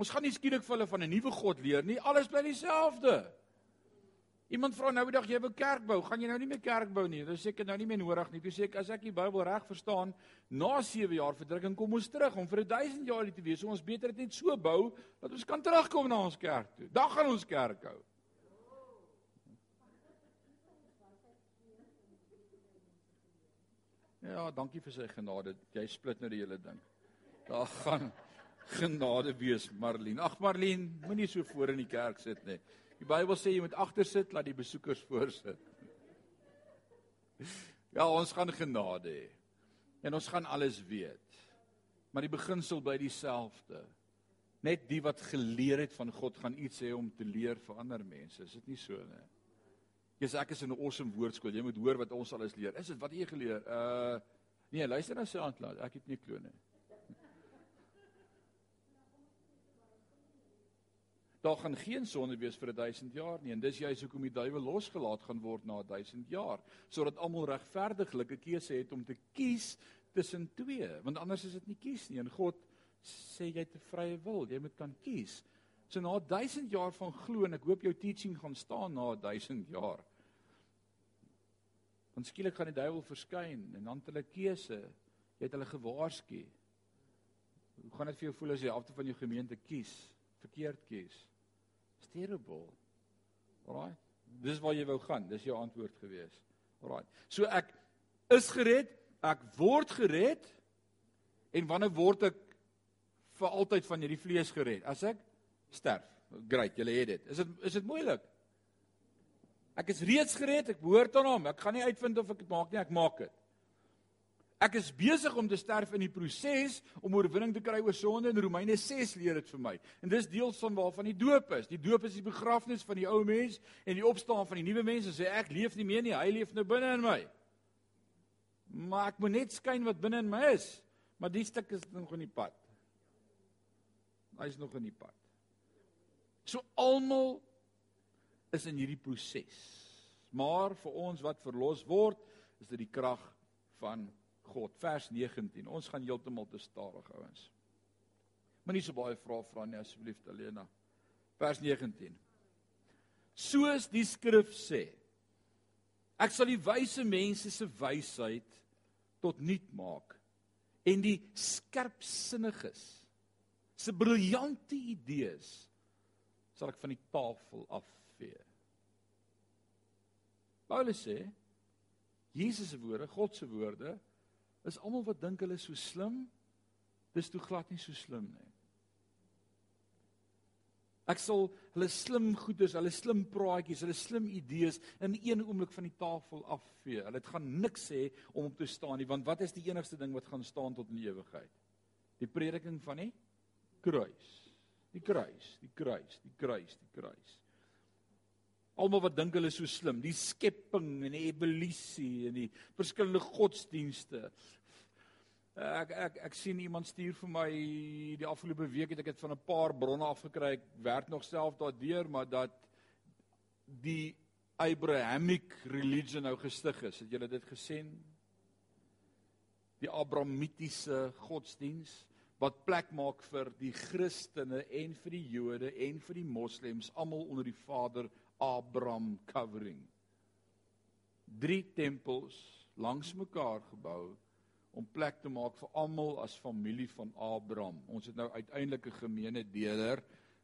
Ons gaan nie skielik vir hulle van 'n nuwe God leer nie. Alles bly dieselfde. Iemand vra nou die dag jy wil kerk bou, gaan jy nou nie meer kerk bou nie. Dis seker nou nie meer nodig nie. Jy sê as ek die Bybel reg verstaan, na 7 jaar verdrukking kom ons terug om vir 1000 jaar hier te wees. Ons beter dit net so bou dat ons kan terugkom na ons kerk toe. Dan gaan ons kerk hou. Ja, dankie vir sy genade. Jy split nou die hele ding. Daar gaan genade wees, Marlene. Ag Marlene, moenie so voor in die kerk sit nie. Die Bybel sê jy moet agter sit, laat die besoekers voor sit. Ja, ons gaan genade hê. En ons gaan alles weet. Maar die beginsel bly dieselfde. Net die wat geleer het van God gaan iets hê om te leer vir ander mense. Is dit nie so nie? Jesus, ek is in 'n awesome woordskool. Jy moet hoor wat ons alles leer. Is dit wat jy geleer? Uh nee, luister na sy antwoord. Ek het nie klone daar gaan geen sonde wees vir 1000 jaar nie en dis juist hoekom die duiwel losgelaat gaan word na 1000 jaar sodat almal regverdiglike keuse het om te kies tussen twee want anders is dit nie kies nie en God sê jy het 'n vrye wil jy moet kan kies so na 1000 jaar van glo en ek hoop jou teaching gaan staan na 1000 jaar want skielik gaan die duiwel verskyn en dan het hulle keuse jy het hulle gewaarsku hoe gaan dit vir jou voel as jy halfte van jou gemeente kies verkeerd kies terrible. Alraai. Dis waar jy wou gaan. Dis jou antwoord gewees. Alraai. So ek is gered, ek word gered en wanneer word ek vir altyd van hierdie vlees gered? As ek sterf. Great, julle het dit. Is dit is dit moeilik? Ek is reeds gered, ek behoort aan hom. Ek gaan nie uitvind of ek dit maak nie, ek maak dit. Ek is besig om te sterf in die proses om oorwinning te kry oor sonde en Romeine 6 leer dit vir my. En dis deel van waarvan die doop is. Die doop is die begrafnis van die ou mens en die opstaan van die nuwe mens. En sê ek leef nie meer nie, hy leef nou binne in my. Maar ek moet net skyn wat binne in my is. Maar die stuk is nog in die pad. Hy is nog in die pad. So almal is in hierdie proses. Maar vir ons wat verlos word, is dit die krag van God. Vers 19. Ons gaan heeltemal te stadig, ouens. Moenie so baie vrae vra nie asseblief, Elena. Vers 19. Soos die skrif sê, ek sal die wyse mense se wysheid tot nut maak en die skerpsinniges se briljante idees sal ek van die tafel afvee. Paulus sê Jesus se woorde, God se woorde is almal wat dink hulle is so slim, dis toe glad nie so slim nie. Ek sal hulle slim goeders, hulle slim praatjies, hulle slim idees in een oomblik van die tafel afvee. Hulle het gaan niks sê om op te staan nie, want wat is die enigste ding wat gaan staan tot in die ewigheid? Die prediking van die kruis. Die kruis, die kruis, die kruis, die kruis. Almal wat dink hulle is so slim, die skepping en die evolusie en die verskillende godsdienste. Ek ek ek sien iemand stuur vir my die afgelope week het ek dit van 'n paar bronne afgekry. Ek werk nog self daardeur, maar dat die Abrahamic religion nou gestig is. Het julle dit gesien? Die Abrahamitiese godsdiens wat plek maak vir die Christene en vir die Jode en vir die Moslems almal onder die Vader Abraham covering. Drie tempels langs mekaar gebou om plek te maak vir almal as familie van Abraham. Ons het nou uiteindelik 'n gemeene deler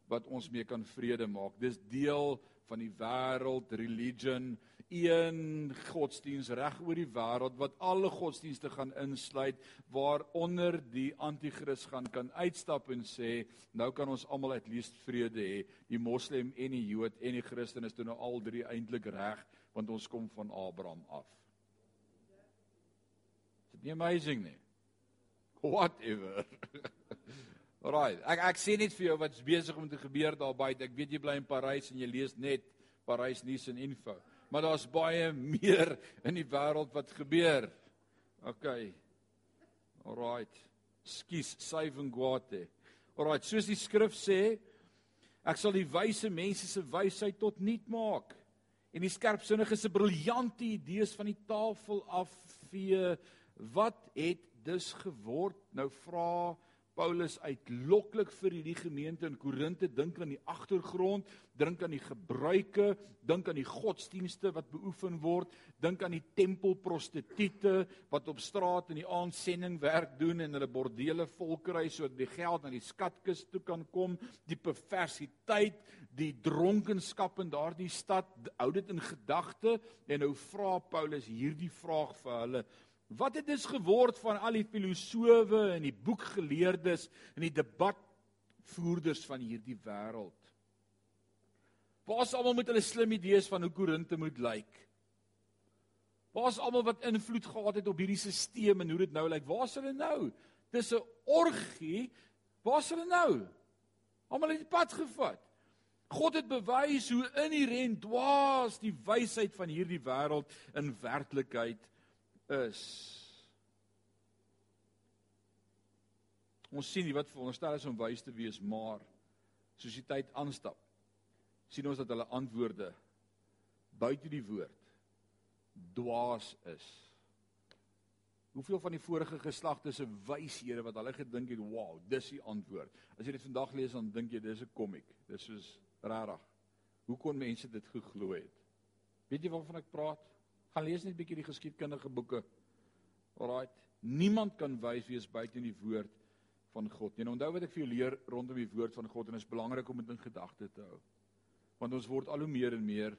wat ons mee kan vrede maak. Dis deel van die wêreld religion een godsdiens reg oor die wêreld wat alle godsdienste gaan insluit waaronder die anti-kris gaan kan uitstap en sê nou kan ons almal at least vrede hê. Die moslem en die jood en die christen is toe nou al drie eintlik reg want ons kom van Abraham af. Is dit nie amazing nie? Whatever. Alraai ek ek sê net vir jou wat's besig om te gebeur daar buite ek weet jy bly in Parys en jy lees net Parys nuus en info maar daar's baie meer in die wêreld wat gebeur. OK. Alraight. Skus, saving guate. Alraight, soos die skrif sê, ek sal die wyse mense se wysheid tot nut maak en die skerpsinnige se briljante idees van die tafel afvee. Wat het dus geword? Nou vra Paulus uitloklik vir hierdie gemeente in Korinte dink aan die agtergrond, dink aan die gebruike, dink aan die godsdienste wat beoefen word, dink aan die tempelprostituie wat op straat in die aand sending werk doen en hulle bordele volkry sodat die geld na die skatkis toe kan kom, die perversiteit, die dronkenskap in daardie stad, hou dit in gedagte en nou vra Paulus hierdie vraag vir hulle Wat het dus geword van al die filosowe en die boekgeleerdes en die debatvoerders van hierdie wêreld? Waar's almal met hulle slim idees van hoe Korinte moet lyk? Waar's almal wat invloed gehad het op hierdie stelsel en hoe dit nou lyk? Waar's hulle nou? Dis 'n orgie. Waar's hulle nou? Almal het die pad gevat. God het bewys hoe inherent dwaas die wysheid van hierdie wêreld in werklikheid is Ons sien wat veronderstel is om wys te wees, maar soos die tyd aanstap, sien ons dat hulle antwoorde buite die woord dwaas is. Hoeveel van die vorige geslagte se wyshede wat hulle gedink het, wow, dis die antwoord. As jy dit vandag lees dan dink jy dis 'n komiek. Dis soos rarig. Hoe kon mense dit geglo het? Weet jy waarvan ek praat? Gaan lees net 'n bietjie die geskiedkundige boeke. Alraait. Niemand kan wys wees buite die woord van God. En onthou wat ek vir jou leer rondom die woord van God en dit is belangrik om dit in gedagte te hou. Want ons word al hoe meer en meer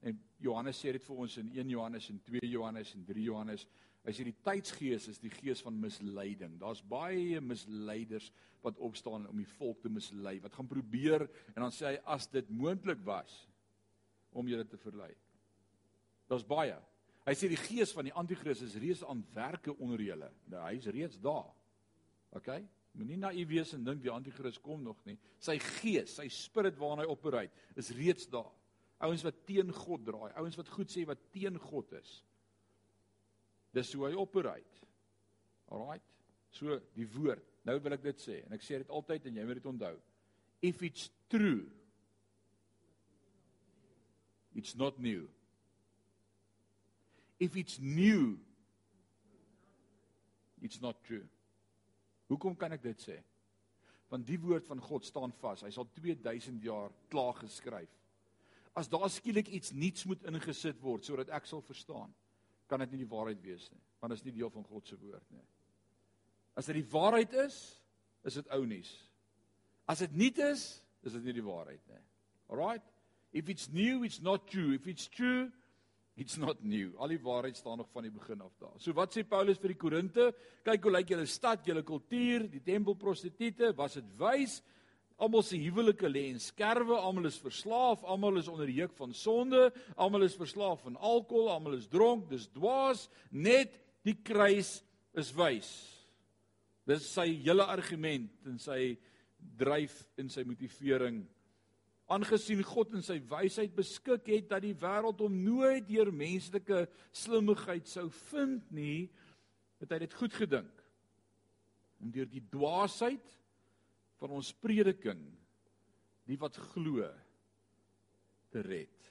en Johannes sê dit vir ons in 1 Johannes en 2 Johannes en 3 Johannes. Hy sê die tydsgees is die gees van misleiding. Daar's baie misleiders wat opstaan om die volk te mislei. Wat gaan probeer en dan sê hy as dit moontlik was om julle te verlei. Daar's baie. Hy sê die gees van die anti-kristus is reeds aan werke onder julle. Nou hy's reeds daar. OK? Moenie naïef wees en dink die anti-kristus kom nog nie. Sy gees, sy spirit waarna hy opereer, is reeds daar. Ouens wat teen God draai, ouens wat goed sê wat teen God is. Dis hoe hy opereer. Alraight. So die woord. Nou wil ek dit sê en ek sê dit altyd en jy moet dit onthou. If it's true, it's not new if it's new it's not true. Hoekom kan ek dit sê? Want die woord van God staan vas. Hy sal 2000 jaar klaar geskryf. As daar skielik iets nuuts moet ingesit word sodat ek sal verstaan, kan dit nie die waarheid wees nie, want dit is nie deel van God se woord nie. As dit die waarheid is, is dit ou nuus. As dit nuut is, is dit nie die waarheid nie. Alraight? If it's new, it's not true. If it's true, It's not new. Al die waarheid staan nog van die begin af daar. So wat sê Paulus vir die Korinte? Kyk hoe lyk julle stad, julle kultuur, die tempelprostituie, was dit wys? Almal se huwelike lê in skerwe, almal is verslaaf, almal is onder die juk van sonde, almal is verslaaf aan alkohol, almal is dronk, dis dwaas, net die kruis is wys. Dis sy hele argument en sy dryf en sy motivering aangesien God in sy wysheid beskik het dat die wêreld hom nooit deur menslike slimmigheid sou vind nie, het hy dit goed gedink om deur die dwaasheid van ons prediking die wat glo te red.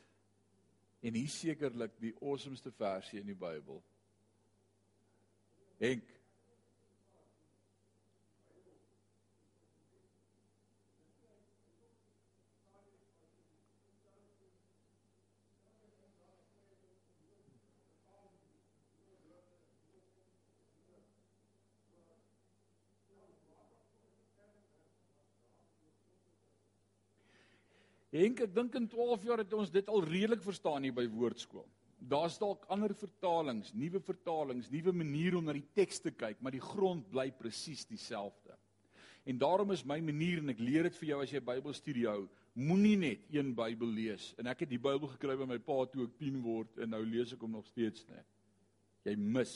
En hier sekerlik die awesomeste versie in die Bybel. Henk Henk, ek dink in 12 jaar het ons dit al redelik verstaan hier by woordskool. Daar's dalk ander vertalings, nuwe vertalings, nuwe maniere om na die teks te kyk, maar die grond bly presies dieselfde. En daarom is my manier en ek leer dit vir jou as jy Bybelstudie hou, moenie net een Bybel lees. En ek het die Bybel gekry by my pa toe ek 10 word en nou lees ek hom nog steeds net. Jy mis.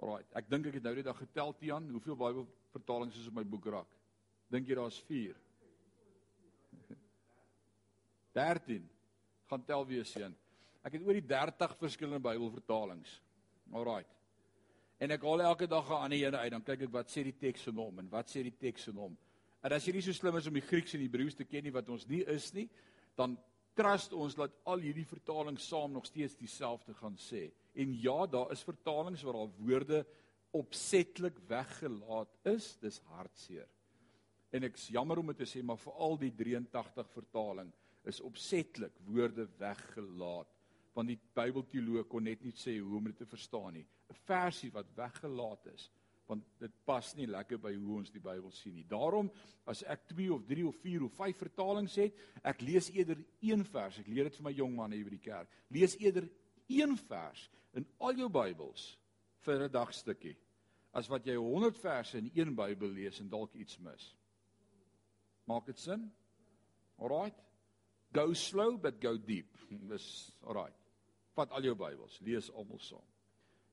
Alraai, ek dink ek het nou net dag getel Tian, hoeveel Bybelvertalings is op my boekrak? Dink jy daar's 4? 13. Gaan tel weer seën. Ek het oor die 30 verskillende Bybelvertalings. Alraai. En ek haal elke dag 'n ander een uit, dan kyk ek wat sê die teks in hom en wat sê die teks in hom. En as jy nie so slim is om die Grieks en die Hebreëus te ken nie wat ons nie is nie, dan trust ons dat al hierdie vertalings saam nog steeds dieselfde gaan sê. En ja, daar is vertalings waar daar woorde opsetlik weggelaat is, dis hartseer. En ek's jammer om dit te sê, maar veral die 83 vertaling is opsetlik woorde weggelaat want die Bybelteoloog kon net nie sê hoe om dit te verstaan nie. 'n Versie wat weggelaat is want dit pas nie lekker by hoe ons die Bybel sien nie. Daarom as ek 2 of 3 of 4 of 5 vertalings het, ek lees eerder een vers. Ek leer dit vir my jong manne hier by die kerk. Lees eerder een vers in al jou Bybels vir 'n dagstukkie as wat jy 100 verse in een Bybel lees en dalk iets mis. Maak dit sin? Alraight. Go slow but go deep. Dis alraight. Vat al jou Bybels, lees almal saam.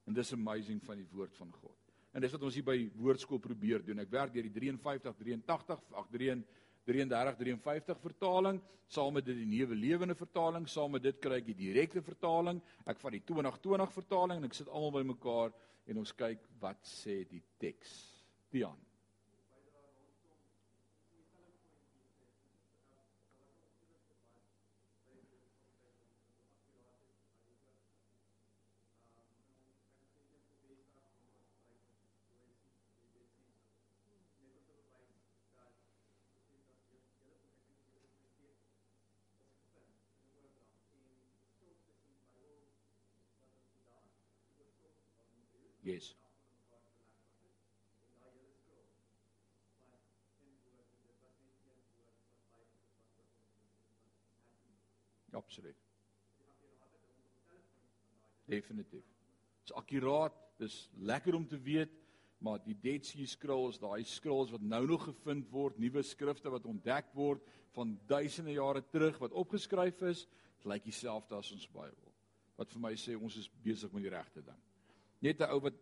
En dis amazing van die woord van God. En dis wat ons hier by Woordskool probeer doen. Ek werk deur die 53 83 ag 33 53 vertaling, saam met dit die nuwe lewende vertaling, saam met dit kry ek die direkte vertaling. Ek vat die 2020 vertaling en ek sit almal bymekaar en ons kyk wat sê die teks. Dian Yes. Absoluut. Definitief. Dit's akkuraat, dis lekker om te weet, maar die Dead Sea Scrolls, daai scrolls wat nou nog gevind word, nuwe skrifte wat ontdek word van duisende jare terug wat opgeskryf is, lyk dieselfde as ons Bybel. Wat vir my sê ons is besig met die regte ding net 'n ou wat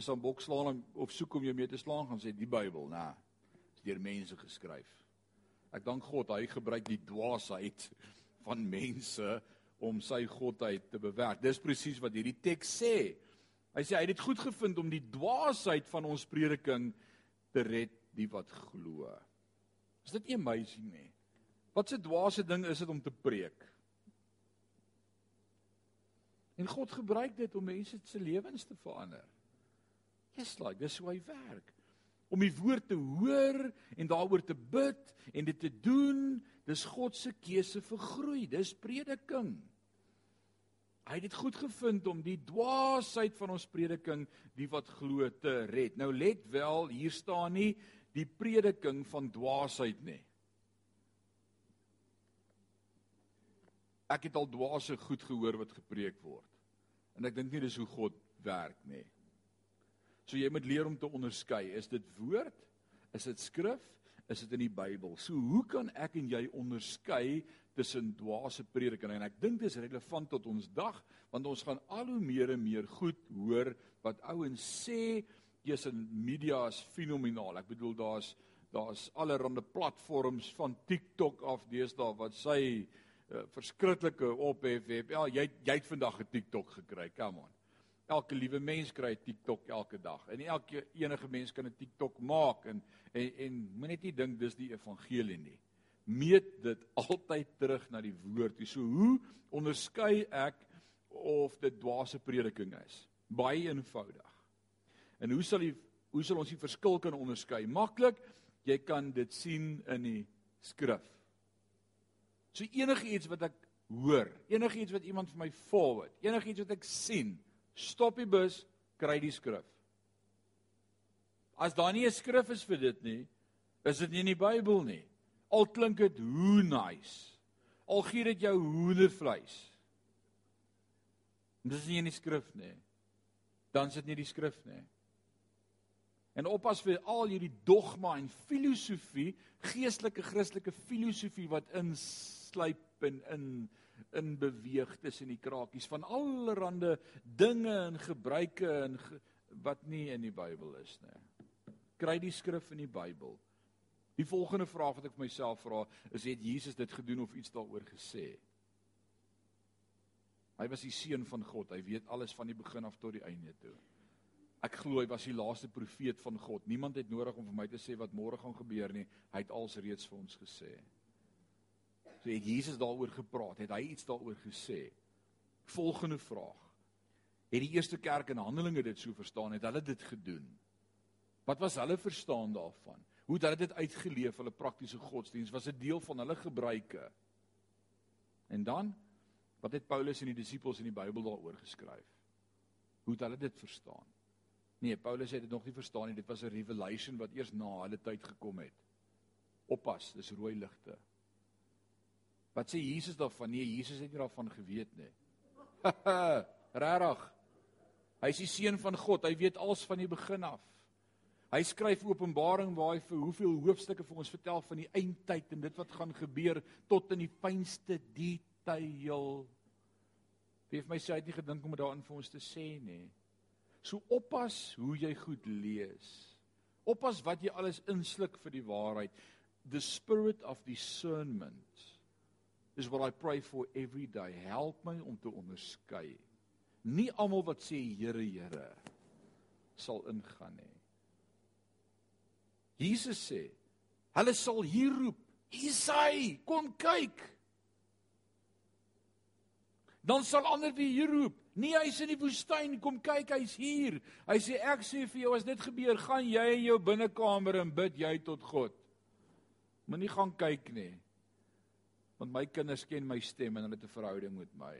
is aan bokslaan of soek om jou mee te slaan gaan sê die Bybel, nê. Nah, is deur mense geskryf. Ek dank God hy gebruik die dwaasheid van mense om sy godheid te bewerk. Dis presies wat hierdie teks sê. Hy sê hy het dit goed gevind om die dwaasheid van ons prediking te red die wat glo. Is dit amazing nie? Wat 'n dwaase ding is dit om te preek? En God gebruik dit om mense se lewens te verander. Just like dis hoe hy werk. Om die woord te hoor en daaroor te bid en dit te doen, dis God se keuse vir groei. Dis prediking. Hy het dit goed gevind om die dwaasheid van ons prediking, die wat glo, te red. Nou let wel, hier staan nie die prediking van dwaasheid nie. Ek het al dwaase goed gehoor wat gepreek word. En ek dink nie dis hoe God werk nie. So jy moet leer om te onderskei, is dit woord? Is dit skrif? Is dit in die Bybel? So hoe kan ek en jy onderskei tussen dwaase prediking en ek dink dis relevant tot ons dag want ons gaan al hoe meer en meer goed hoor wat ouens sê jy's in media is fenomenaal. Ek bedoel daar's daar's allerlei platforms van TikTok af deesdae wat sy uh, verskriklike ophef het. Ja, jy jy het vandag 'n TikTok gekry. Come on. Elke liewe mens kry 'n TikTok elke dag. En elke enige mens kan 'n TikTok maak en en, en moenie net dink dis die evangelie nie. Meet dit altyd terug na die woord. So hoe onderskei ek of dit dwaase prediking is? Baie eenvoudig. En hoe sal jy hoe sal ons die verskil kan onderskei? Maklik, jy kan dit sien in die skrif. So enigiets wat ek hoor, enigiets wat iemand vir my forward, enigiets wat ek sien, stop die bus, kry die skrif. As daar nie 'n skrif is vir dit nie, is dit nie in die Bybel nie. Al klink dit hoe nice. Al gee dit jou hoendervleis. Dis nie in die skrif nie. Dan sit nie die skrif nie. En oppas vir al hierdie dogma en filosofie, geestelike Christelike filosofie wat insluip en in in beweeg tussen die krakies van allerlei dinge en gebruike en ge, wat nie in die Bybel is nie. Kry die skrif in die Bybel. Die volgende vraag wat ek vir myself vra, is het Jesus dit gedoen of iets daaroor gesê? Hy was die seun van God. Hy weet alles van die begin af tot die einde toe. Ek glo hy was die laaste profeet van God. Niemand het nodig om vir my te sê wat môre gaan gebeur nie. Hy het als reeds vir ons gesê. So het Jesus daaroor gepraat, het hy iets daaroor gesê. Volgende vraag. Het die eerste kerk in Handelinge dit so verstaan het? Hulle dit gedoen? Wat was hulle verstaan daarvan? Hoe het hulle dit uitgeleef hulle praktiese godsdiens? Was dit deel van hulle gebruike? En dan wat het Paulus en die disippels in die Bybel daaroor geskryf? Hoe het hulle dit verstaan? Nee, Paulus het dit nog nie verstaan nie. Dit was 'n revelation wat eers na hulle tyd gekom het. Oppas, dis rooi ligte. Wat sê Jesus daarvan? Nee, Jesus het nie daarvan geweet nie. Regtig. Hy is die seun van God. Hy weet alles van die begin af. Hy skryf Openbaring waar hy vir hoeveel hoofstukke vir ons vertel van die eindtyd en dit wat gaan gebeur tot in die fynste detail. Wie het my sê hy het nie gedink om dit daarin vir ons te sê nie. So oppas hoe jy goed lees. Oppas wat jy alles insluk vir die waarheid. The spirit of discernment is what I pray for every day. Help my om te onderskei. Nie almal wat sê Here, Here sal ingaan nie. Jesus sê, hulle sal hier roep, "Isai, kom kyk." Dan sal ander weer hier roep, Nee, hy's in die woestyn, kom kyk, hy's hier. Hy sê ek sê vir jou as dit gebeur, gaan jy in jou binnekamer en bid jy tot God. Moenie gaan kyk nie. Want my kinders ken my stem en hulle het 'n verhouding met my.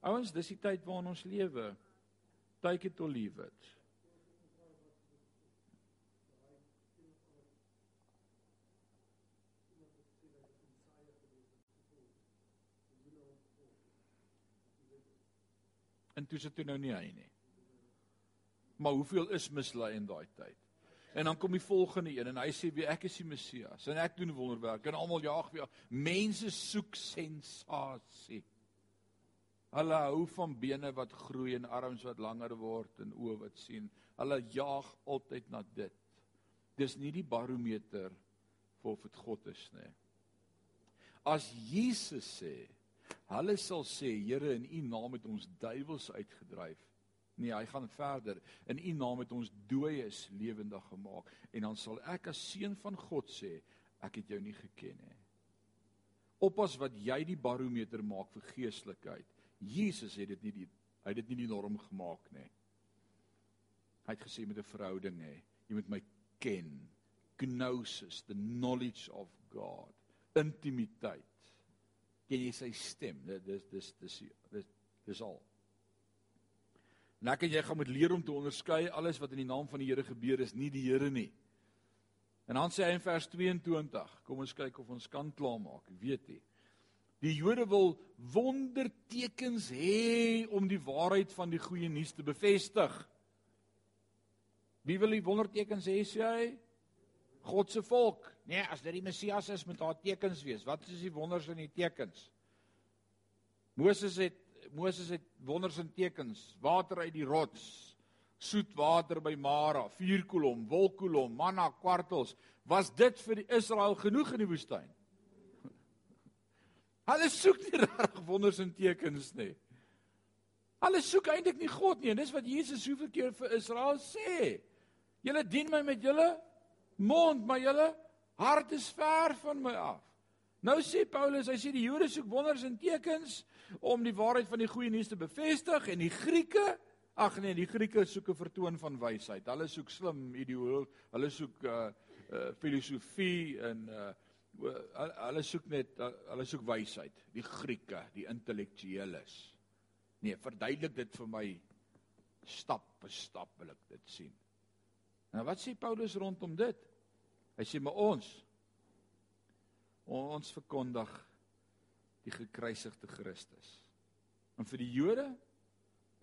Ouens, dis die tyd waarin ons lewe. Take it or leave it. en toe sit hy nou nie hy nie. Maar hoeveel is mislei in daai tyd? En dan kom die volgende een en hy sê wie ek is die Messias en ek doen wonderwerke en almal jaag vir mense soek sensasie. Hulle hou van bene wat groei en arms wat langer word en oë wat sien. Hulle jaag altyd na dit. Dis nie die barometer vir of dit God is nie. As Jesus sê Hulle sal sê, Here, in U naam het ons duiwels uitgedryf. Nee, hy gaan verder. In U naam het ons dooies lewendig gemaak. En dan sal ek as seun van God sê, ek het jou nie geken nie. Oppas wat jy die barometer maak vir geestelikheid. Jesus het dit nie die hy het dit nie die norm gemaak nie. Hy het gesê met 'n verhouding hè, jy moet my ken. Gnosis, the knowledge of God. Intimiteit ken jy sy stem. Dis dis dis dis dis al. Lekker jy gaan moet leer om te onderskei alles wat in die naam van die Here gebeur is nie die Here nie. En dan sê hy in vers 22, kom ons kyk of ons kan klaarmaak. Ek weet nie. Die Jode wil wondertekens hê om die waarheid van die goeie nuus te bevestig. Wie wil die wondertekens hê sê hy? God se volk. Nee, as dit die Messias is, moet daar tekens wees. Wat is die wonders en die tekens? Moses het Moses het wonders en tekens, water uit die rots, soet water by Mara, vuurkolom, wolkkolom, manna, kwartels. Was dit vir die Israel genoeg in die woestyn? Hulle soek nie reg wonders en tekens nie. Hulle soek eintlik nie God nie en dis wat Jesus soveel keer vir Israel sê. Julle dien my met julle mond, maar julle hart is ver van my af. Nou sê Paulus, hy sê die Jode soek wonders en tekens om die waarheid van die goeie nuus te bevestig en die Grieke, ag nee, die Grieke soek 'n vertoon van wysheid. Hulle soek slim ideoloog, hulle soek uh uh filosofie en uh hulle soek net uh, hulle soek wysheid. Die Grieke, die intellektueles. Nee, verduidelik dit vir my stap vir stap wil ek dit sien. Nou wat sê Paulus rondom dit? Hy sê maar ons ons verkondig die gekruisigde Christus. En vir die Jode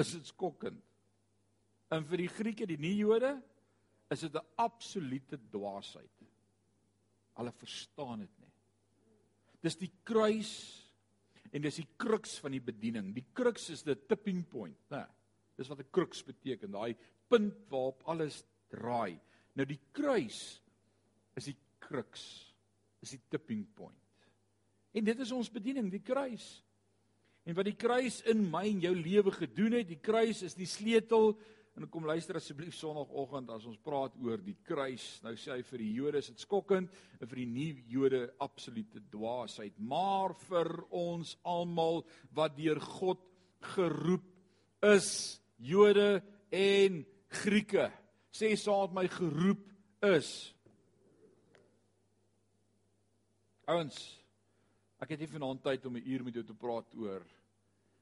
is dit skokkend. En vir die Grieke, die nie-Jode, is dit 'n absolute dwaasheid. Hulle verstaan dit nie. Dis die kruis en dis die kruks van die bediening. Die kruks is the tipping point, né? Dis wat 'n kruks beteken, daai punt waarop alles draai. Nou die kruis is die kruks, is die tipping point. En dit is ons bediening, die kruis. En wat die kruis in my en jou lewe gedoen het, die kruis is die sleutel En kom luister asseblief sonoggend as ons praat oor die kruis. Nou sê hy vir die Jode is dit skokkend en vir die nie-Jode absolute dwaasheid. Maar vir ons almal wat deur God geroep is, Jode en Grieke, sê saam met my geroep is. Ouens, ek het nie vanaand tyd om 'n uur met jou te praat oor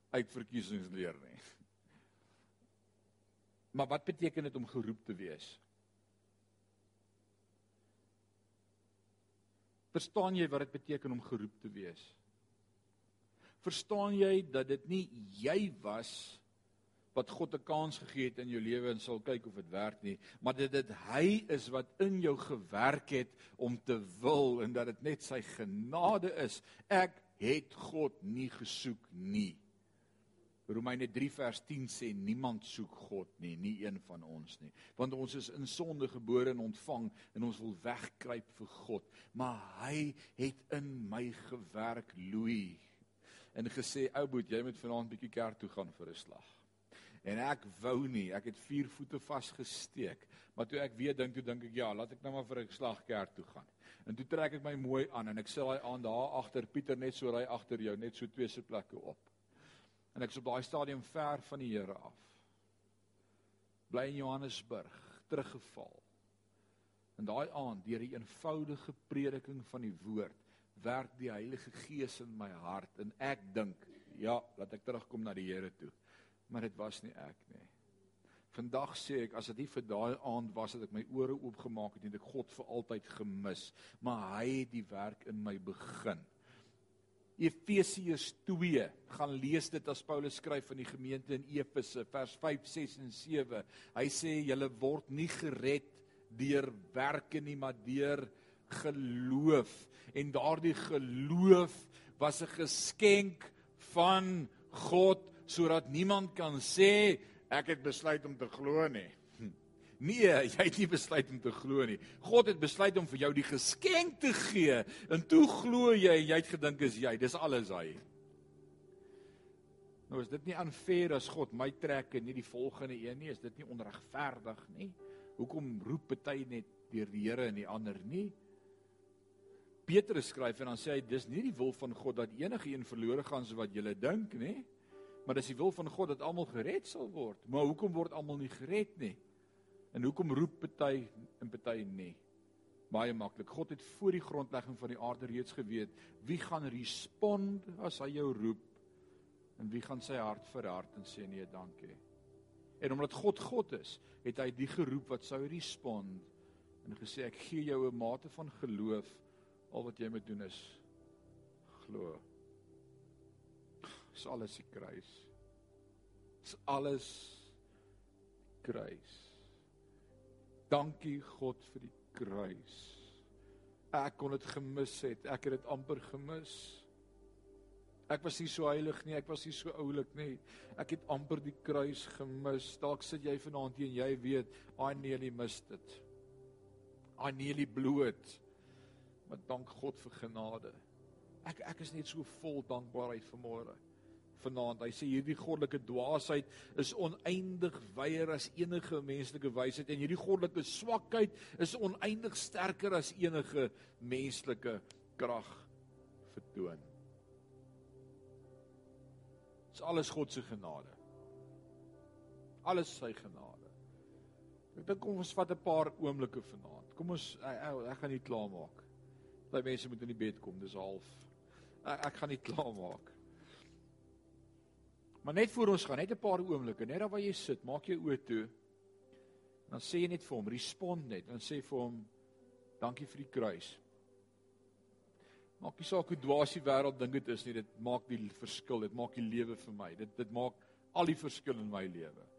uitverkiesingsleer nie. Maar wat beteken dit om geroep te wees? Verstaan jy wat dit beteken om geroep te wees? Verstaan jy dat dit nie jy was wat God 'n kans gegee het in jou lewe en sal kyk of dit werk nie, maar dat dit hy is wat in jou gewerk het om te wil en dat dit net sy genade is. Ek het God nie gesoek nie. Romeine 3 vers 10 sê niemand soek God nie, nie een van ons nie. Want ons is in sonde gebore en ontvang en ons wil wegkruip vir God, maar hy het in my gewerk, Louis. En gesê, ou boet, jy moet vanaand bietjie kerk toe gaan vir 'n slag. En ek wou nie, ek het vier voete vasgesteek, maar toe ek weer dink, toe dink ek ja, laat ek nou maar vir 'n slag kerk toe gaan. En toe trek ek my mooi aan en ek sê daai aan daar agter Pieter net so ry agter jou, net so twee sitplekke op. En ek is op daai stadium ver van die Here af. Bly in Johannesburg, teruggeval. En daai aand, deur die eenvoudige prediking van die woord, werk die Heilige Gees in my hart en ek dink, ja, laat ek terugkom na die Here toe. Maar dit was nie ek nie. Vandag sê ek as dit nie vir daai aand was dat ek my ore oopgemaak het en ek God vir altyd gemis, maar hy het die werk in my begin. Efesiërs 2 gaan lees dit as Paulus skryf van die gemeente in Efese vers 5 6 en 7 hy sê julle word nie gered deur werke nie maar deur geloof en daardie geloof was 'n geskenk van God sodat niemand kan sê ek het besluit om te glo nie Nee, jy het nie besluit om te glo nie. God het besluit om vir jou die geskenk te gee. En toe glo jy, jy het gedink is jy, dis alles hy. Nou is dit nie aanfair as God my trek en nie die volgende een nie, is dit nie onregverdig nie? Hoekom roep party net deur die Here en die ander nie? Petrus skryf en dan sê hy dis nie die wil van God dat enige een verlore gaan so wat julle dink nie, maar dis die wil van God dat almal gered sal word. Maar hoekom word almal nie gered nie? En hoekom roep party en party nie? Baie maklik. God het voor die grondlegging van die aarde reeds geweet wie gaan respond as hy jou roep en wie gaan sy hart verhard en sê nee, dankie. En omdat God God is, het hy die geroep wat sou respond en gesê ek gee jou 'n mate van geloof al wat jy moet doen is glo. Dis alles die kruis. Dis alles kruis. Dankie God vir die kruis. Ek kon dit gemis het. Ek het dit amper gemis. Ek was nie so heilig nie, ek was nie so oulik nie. Ek het amper die kruis gemis. Dalk sit jy vanaand hier en jy weet, I nearly missed it. I nearly blew it. Maar dank God vir genade. Ek ek is net so vol dankbaarheid vanmôre vanaand. Hy sê hierdie goddelike dwaasheid is oneindig wyer as enige menslike wysheid en hierdie goddelike swakheid is oneindig sterker as enige menslike krag vertoon. Dit is alles God se genade. Alles sy genade. Ek dink kom ons vat 'n paar oomblikke vanaand. Kom ons ek, gaan nie klaarmaak. Baie mense moet in die bed kom, dis half. Ek, ek gaan nie klaarmaak. Maar net voor ons gaan, net 'n paar oomblikke, net daar waar jy sit, maak jou oë toe. Dan sê jy net vir hom, respond net, dan sê vir hom dankie vir die kruis. Maak nie saak hoe dwaas die wêreld dink dit is nie, dit maak die verskil, dit maak die lewe vir my. Dit dit maak al die verskil in my lewe.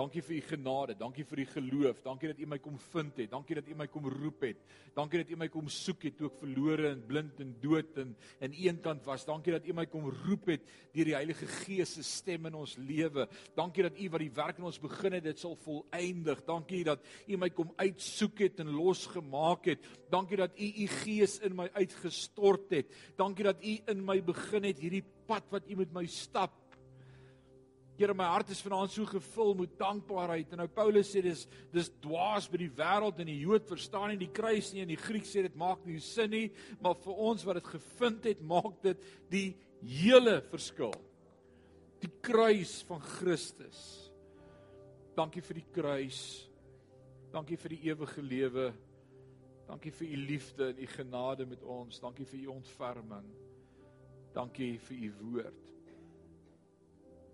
Dankie vir u genade, dankie vir u geloof, dankie dat u my kom vind het, dankie dat u my kom roep het. Dankie dat u my kom soek het toe ek verlore en blind en dood en in een kant was. Dankie dat u my kom roep het deur die Heilige Gees se stem in ons lewe. Dankie dat u wat die werk in ons begin het, dit sal volëindig. Dankie dat u my kom uitsoek het en losgemaak het. Dankie dat u u Gees in my uitgestort het. Dankie dat u in my begin het hierdie pad wat u met my stap Here my hart is vanaand so gevul met dankbaarheid. En nou Paulus sê dis dis dwaas by die wêreld en die Jood verstaan nie die kruis nie en die Griek sê dit maak nie sin nie, maar vir ons wat dit gevind het, maak dit die hele verskil. Die kruis van Christus. Dankie vir die kruis. Dankie vir die ewige lewe. Dankie vir u liefde en u genade met ons. Dankie vir u ontferming. Dankie vir u woord.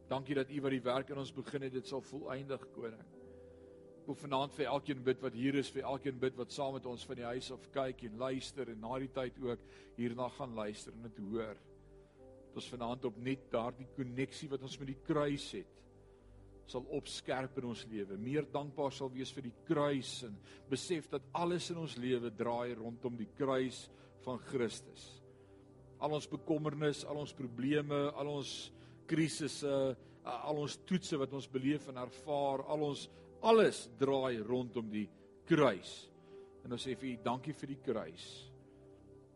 Dankie dat U wat die werk in ons begin het, dit sal volëindig, koning. Ek wil vanaand vir elkeen bid wat hier is, vir elkeen bid wat saam met ons van die huis af kyk en luister en na die tyd ook hierna gaan luister en dit hoor. Dat ons vanaand opnuut daardie koneksie wat ons met die kruis het sal opskerp in ons lewe. Meer dankbaar sal wees vir die kruis en besef dat alles in ons lewe draai rondom die kruis van Christus. Al ons bekommernis, al ons probleme, al ons krisisse, al ons toetse wat ons beleef en ervaar, al ons alles draai rondom die kruis. En ons sê vir U dankie vir die kruis.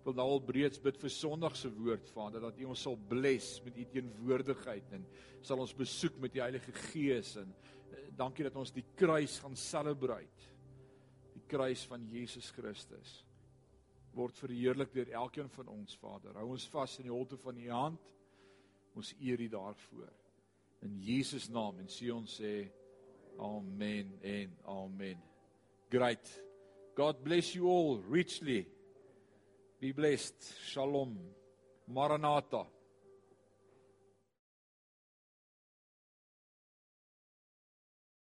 Ek wil nou al breeds bid vir Sondag se woord, Vader, dat U ons sal bless met U teenwoordigheid en sal ons besoek met die Heilige Gees en eh, dankie dat ons die kruis gaan celebrate. Die kruis van Jesus Christus word verheerlik deur elkeen van ons, Vader. Hou ons vas in die holte van U hand. Ons eer U daarvoor. In Jesus naam en sê ons sê amen en amen. Great. God bless you all richly. Be blessed. Shalom. Maranatha.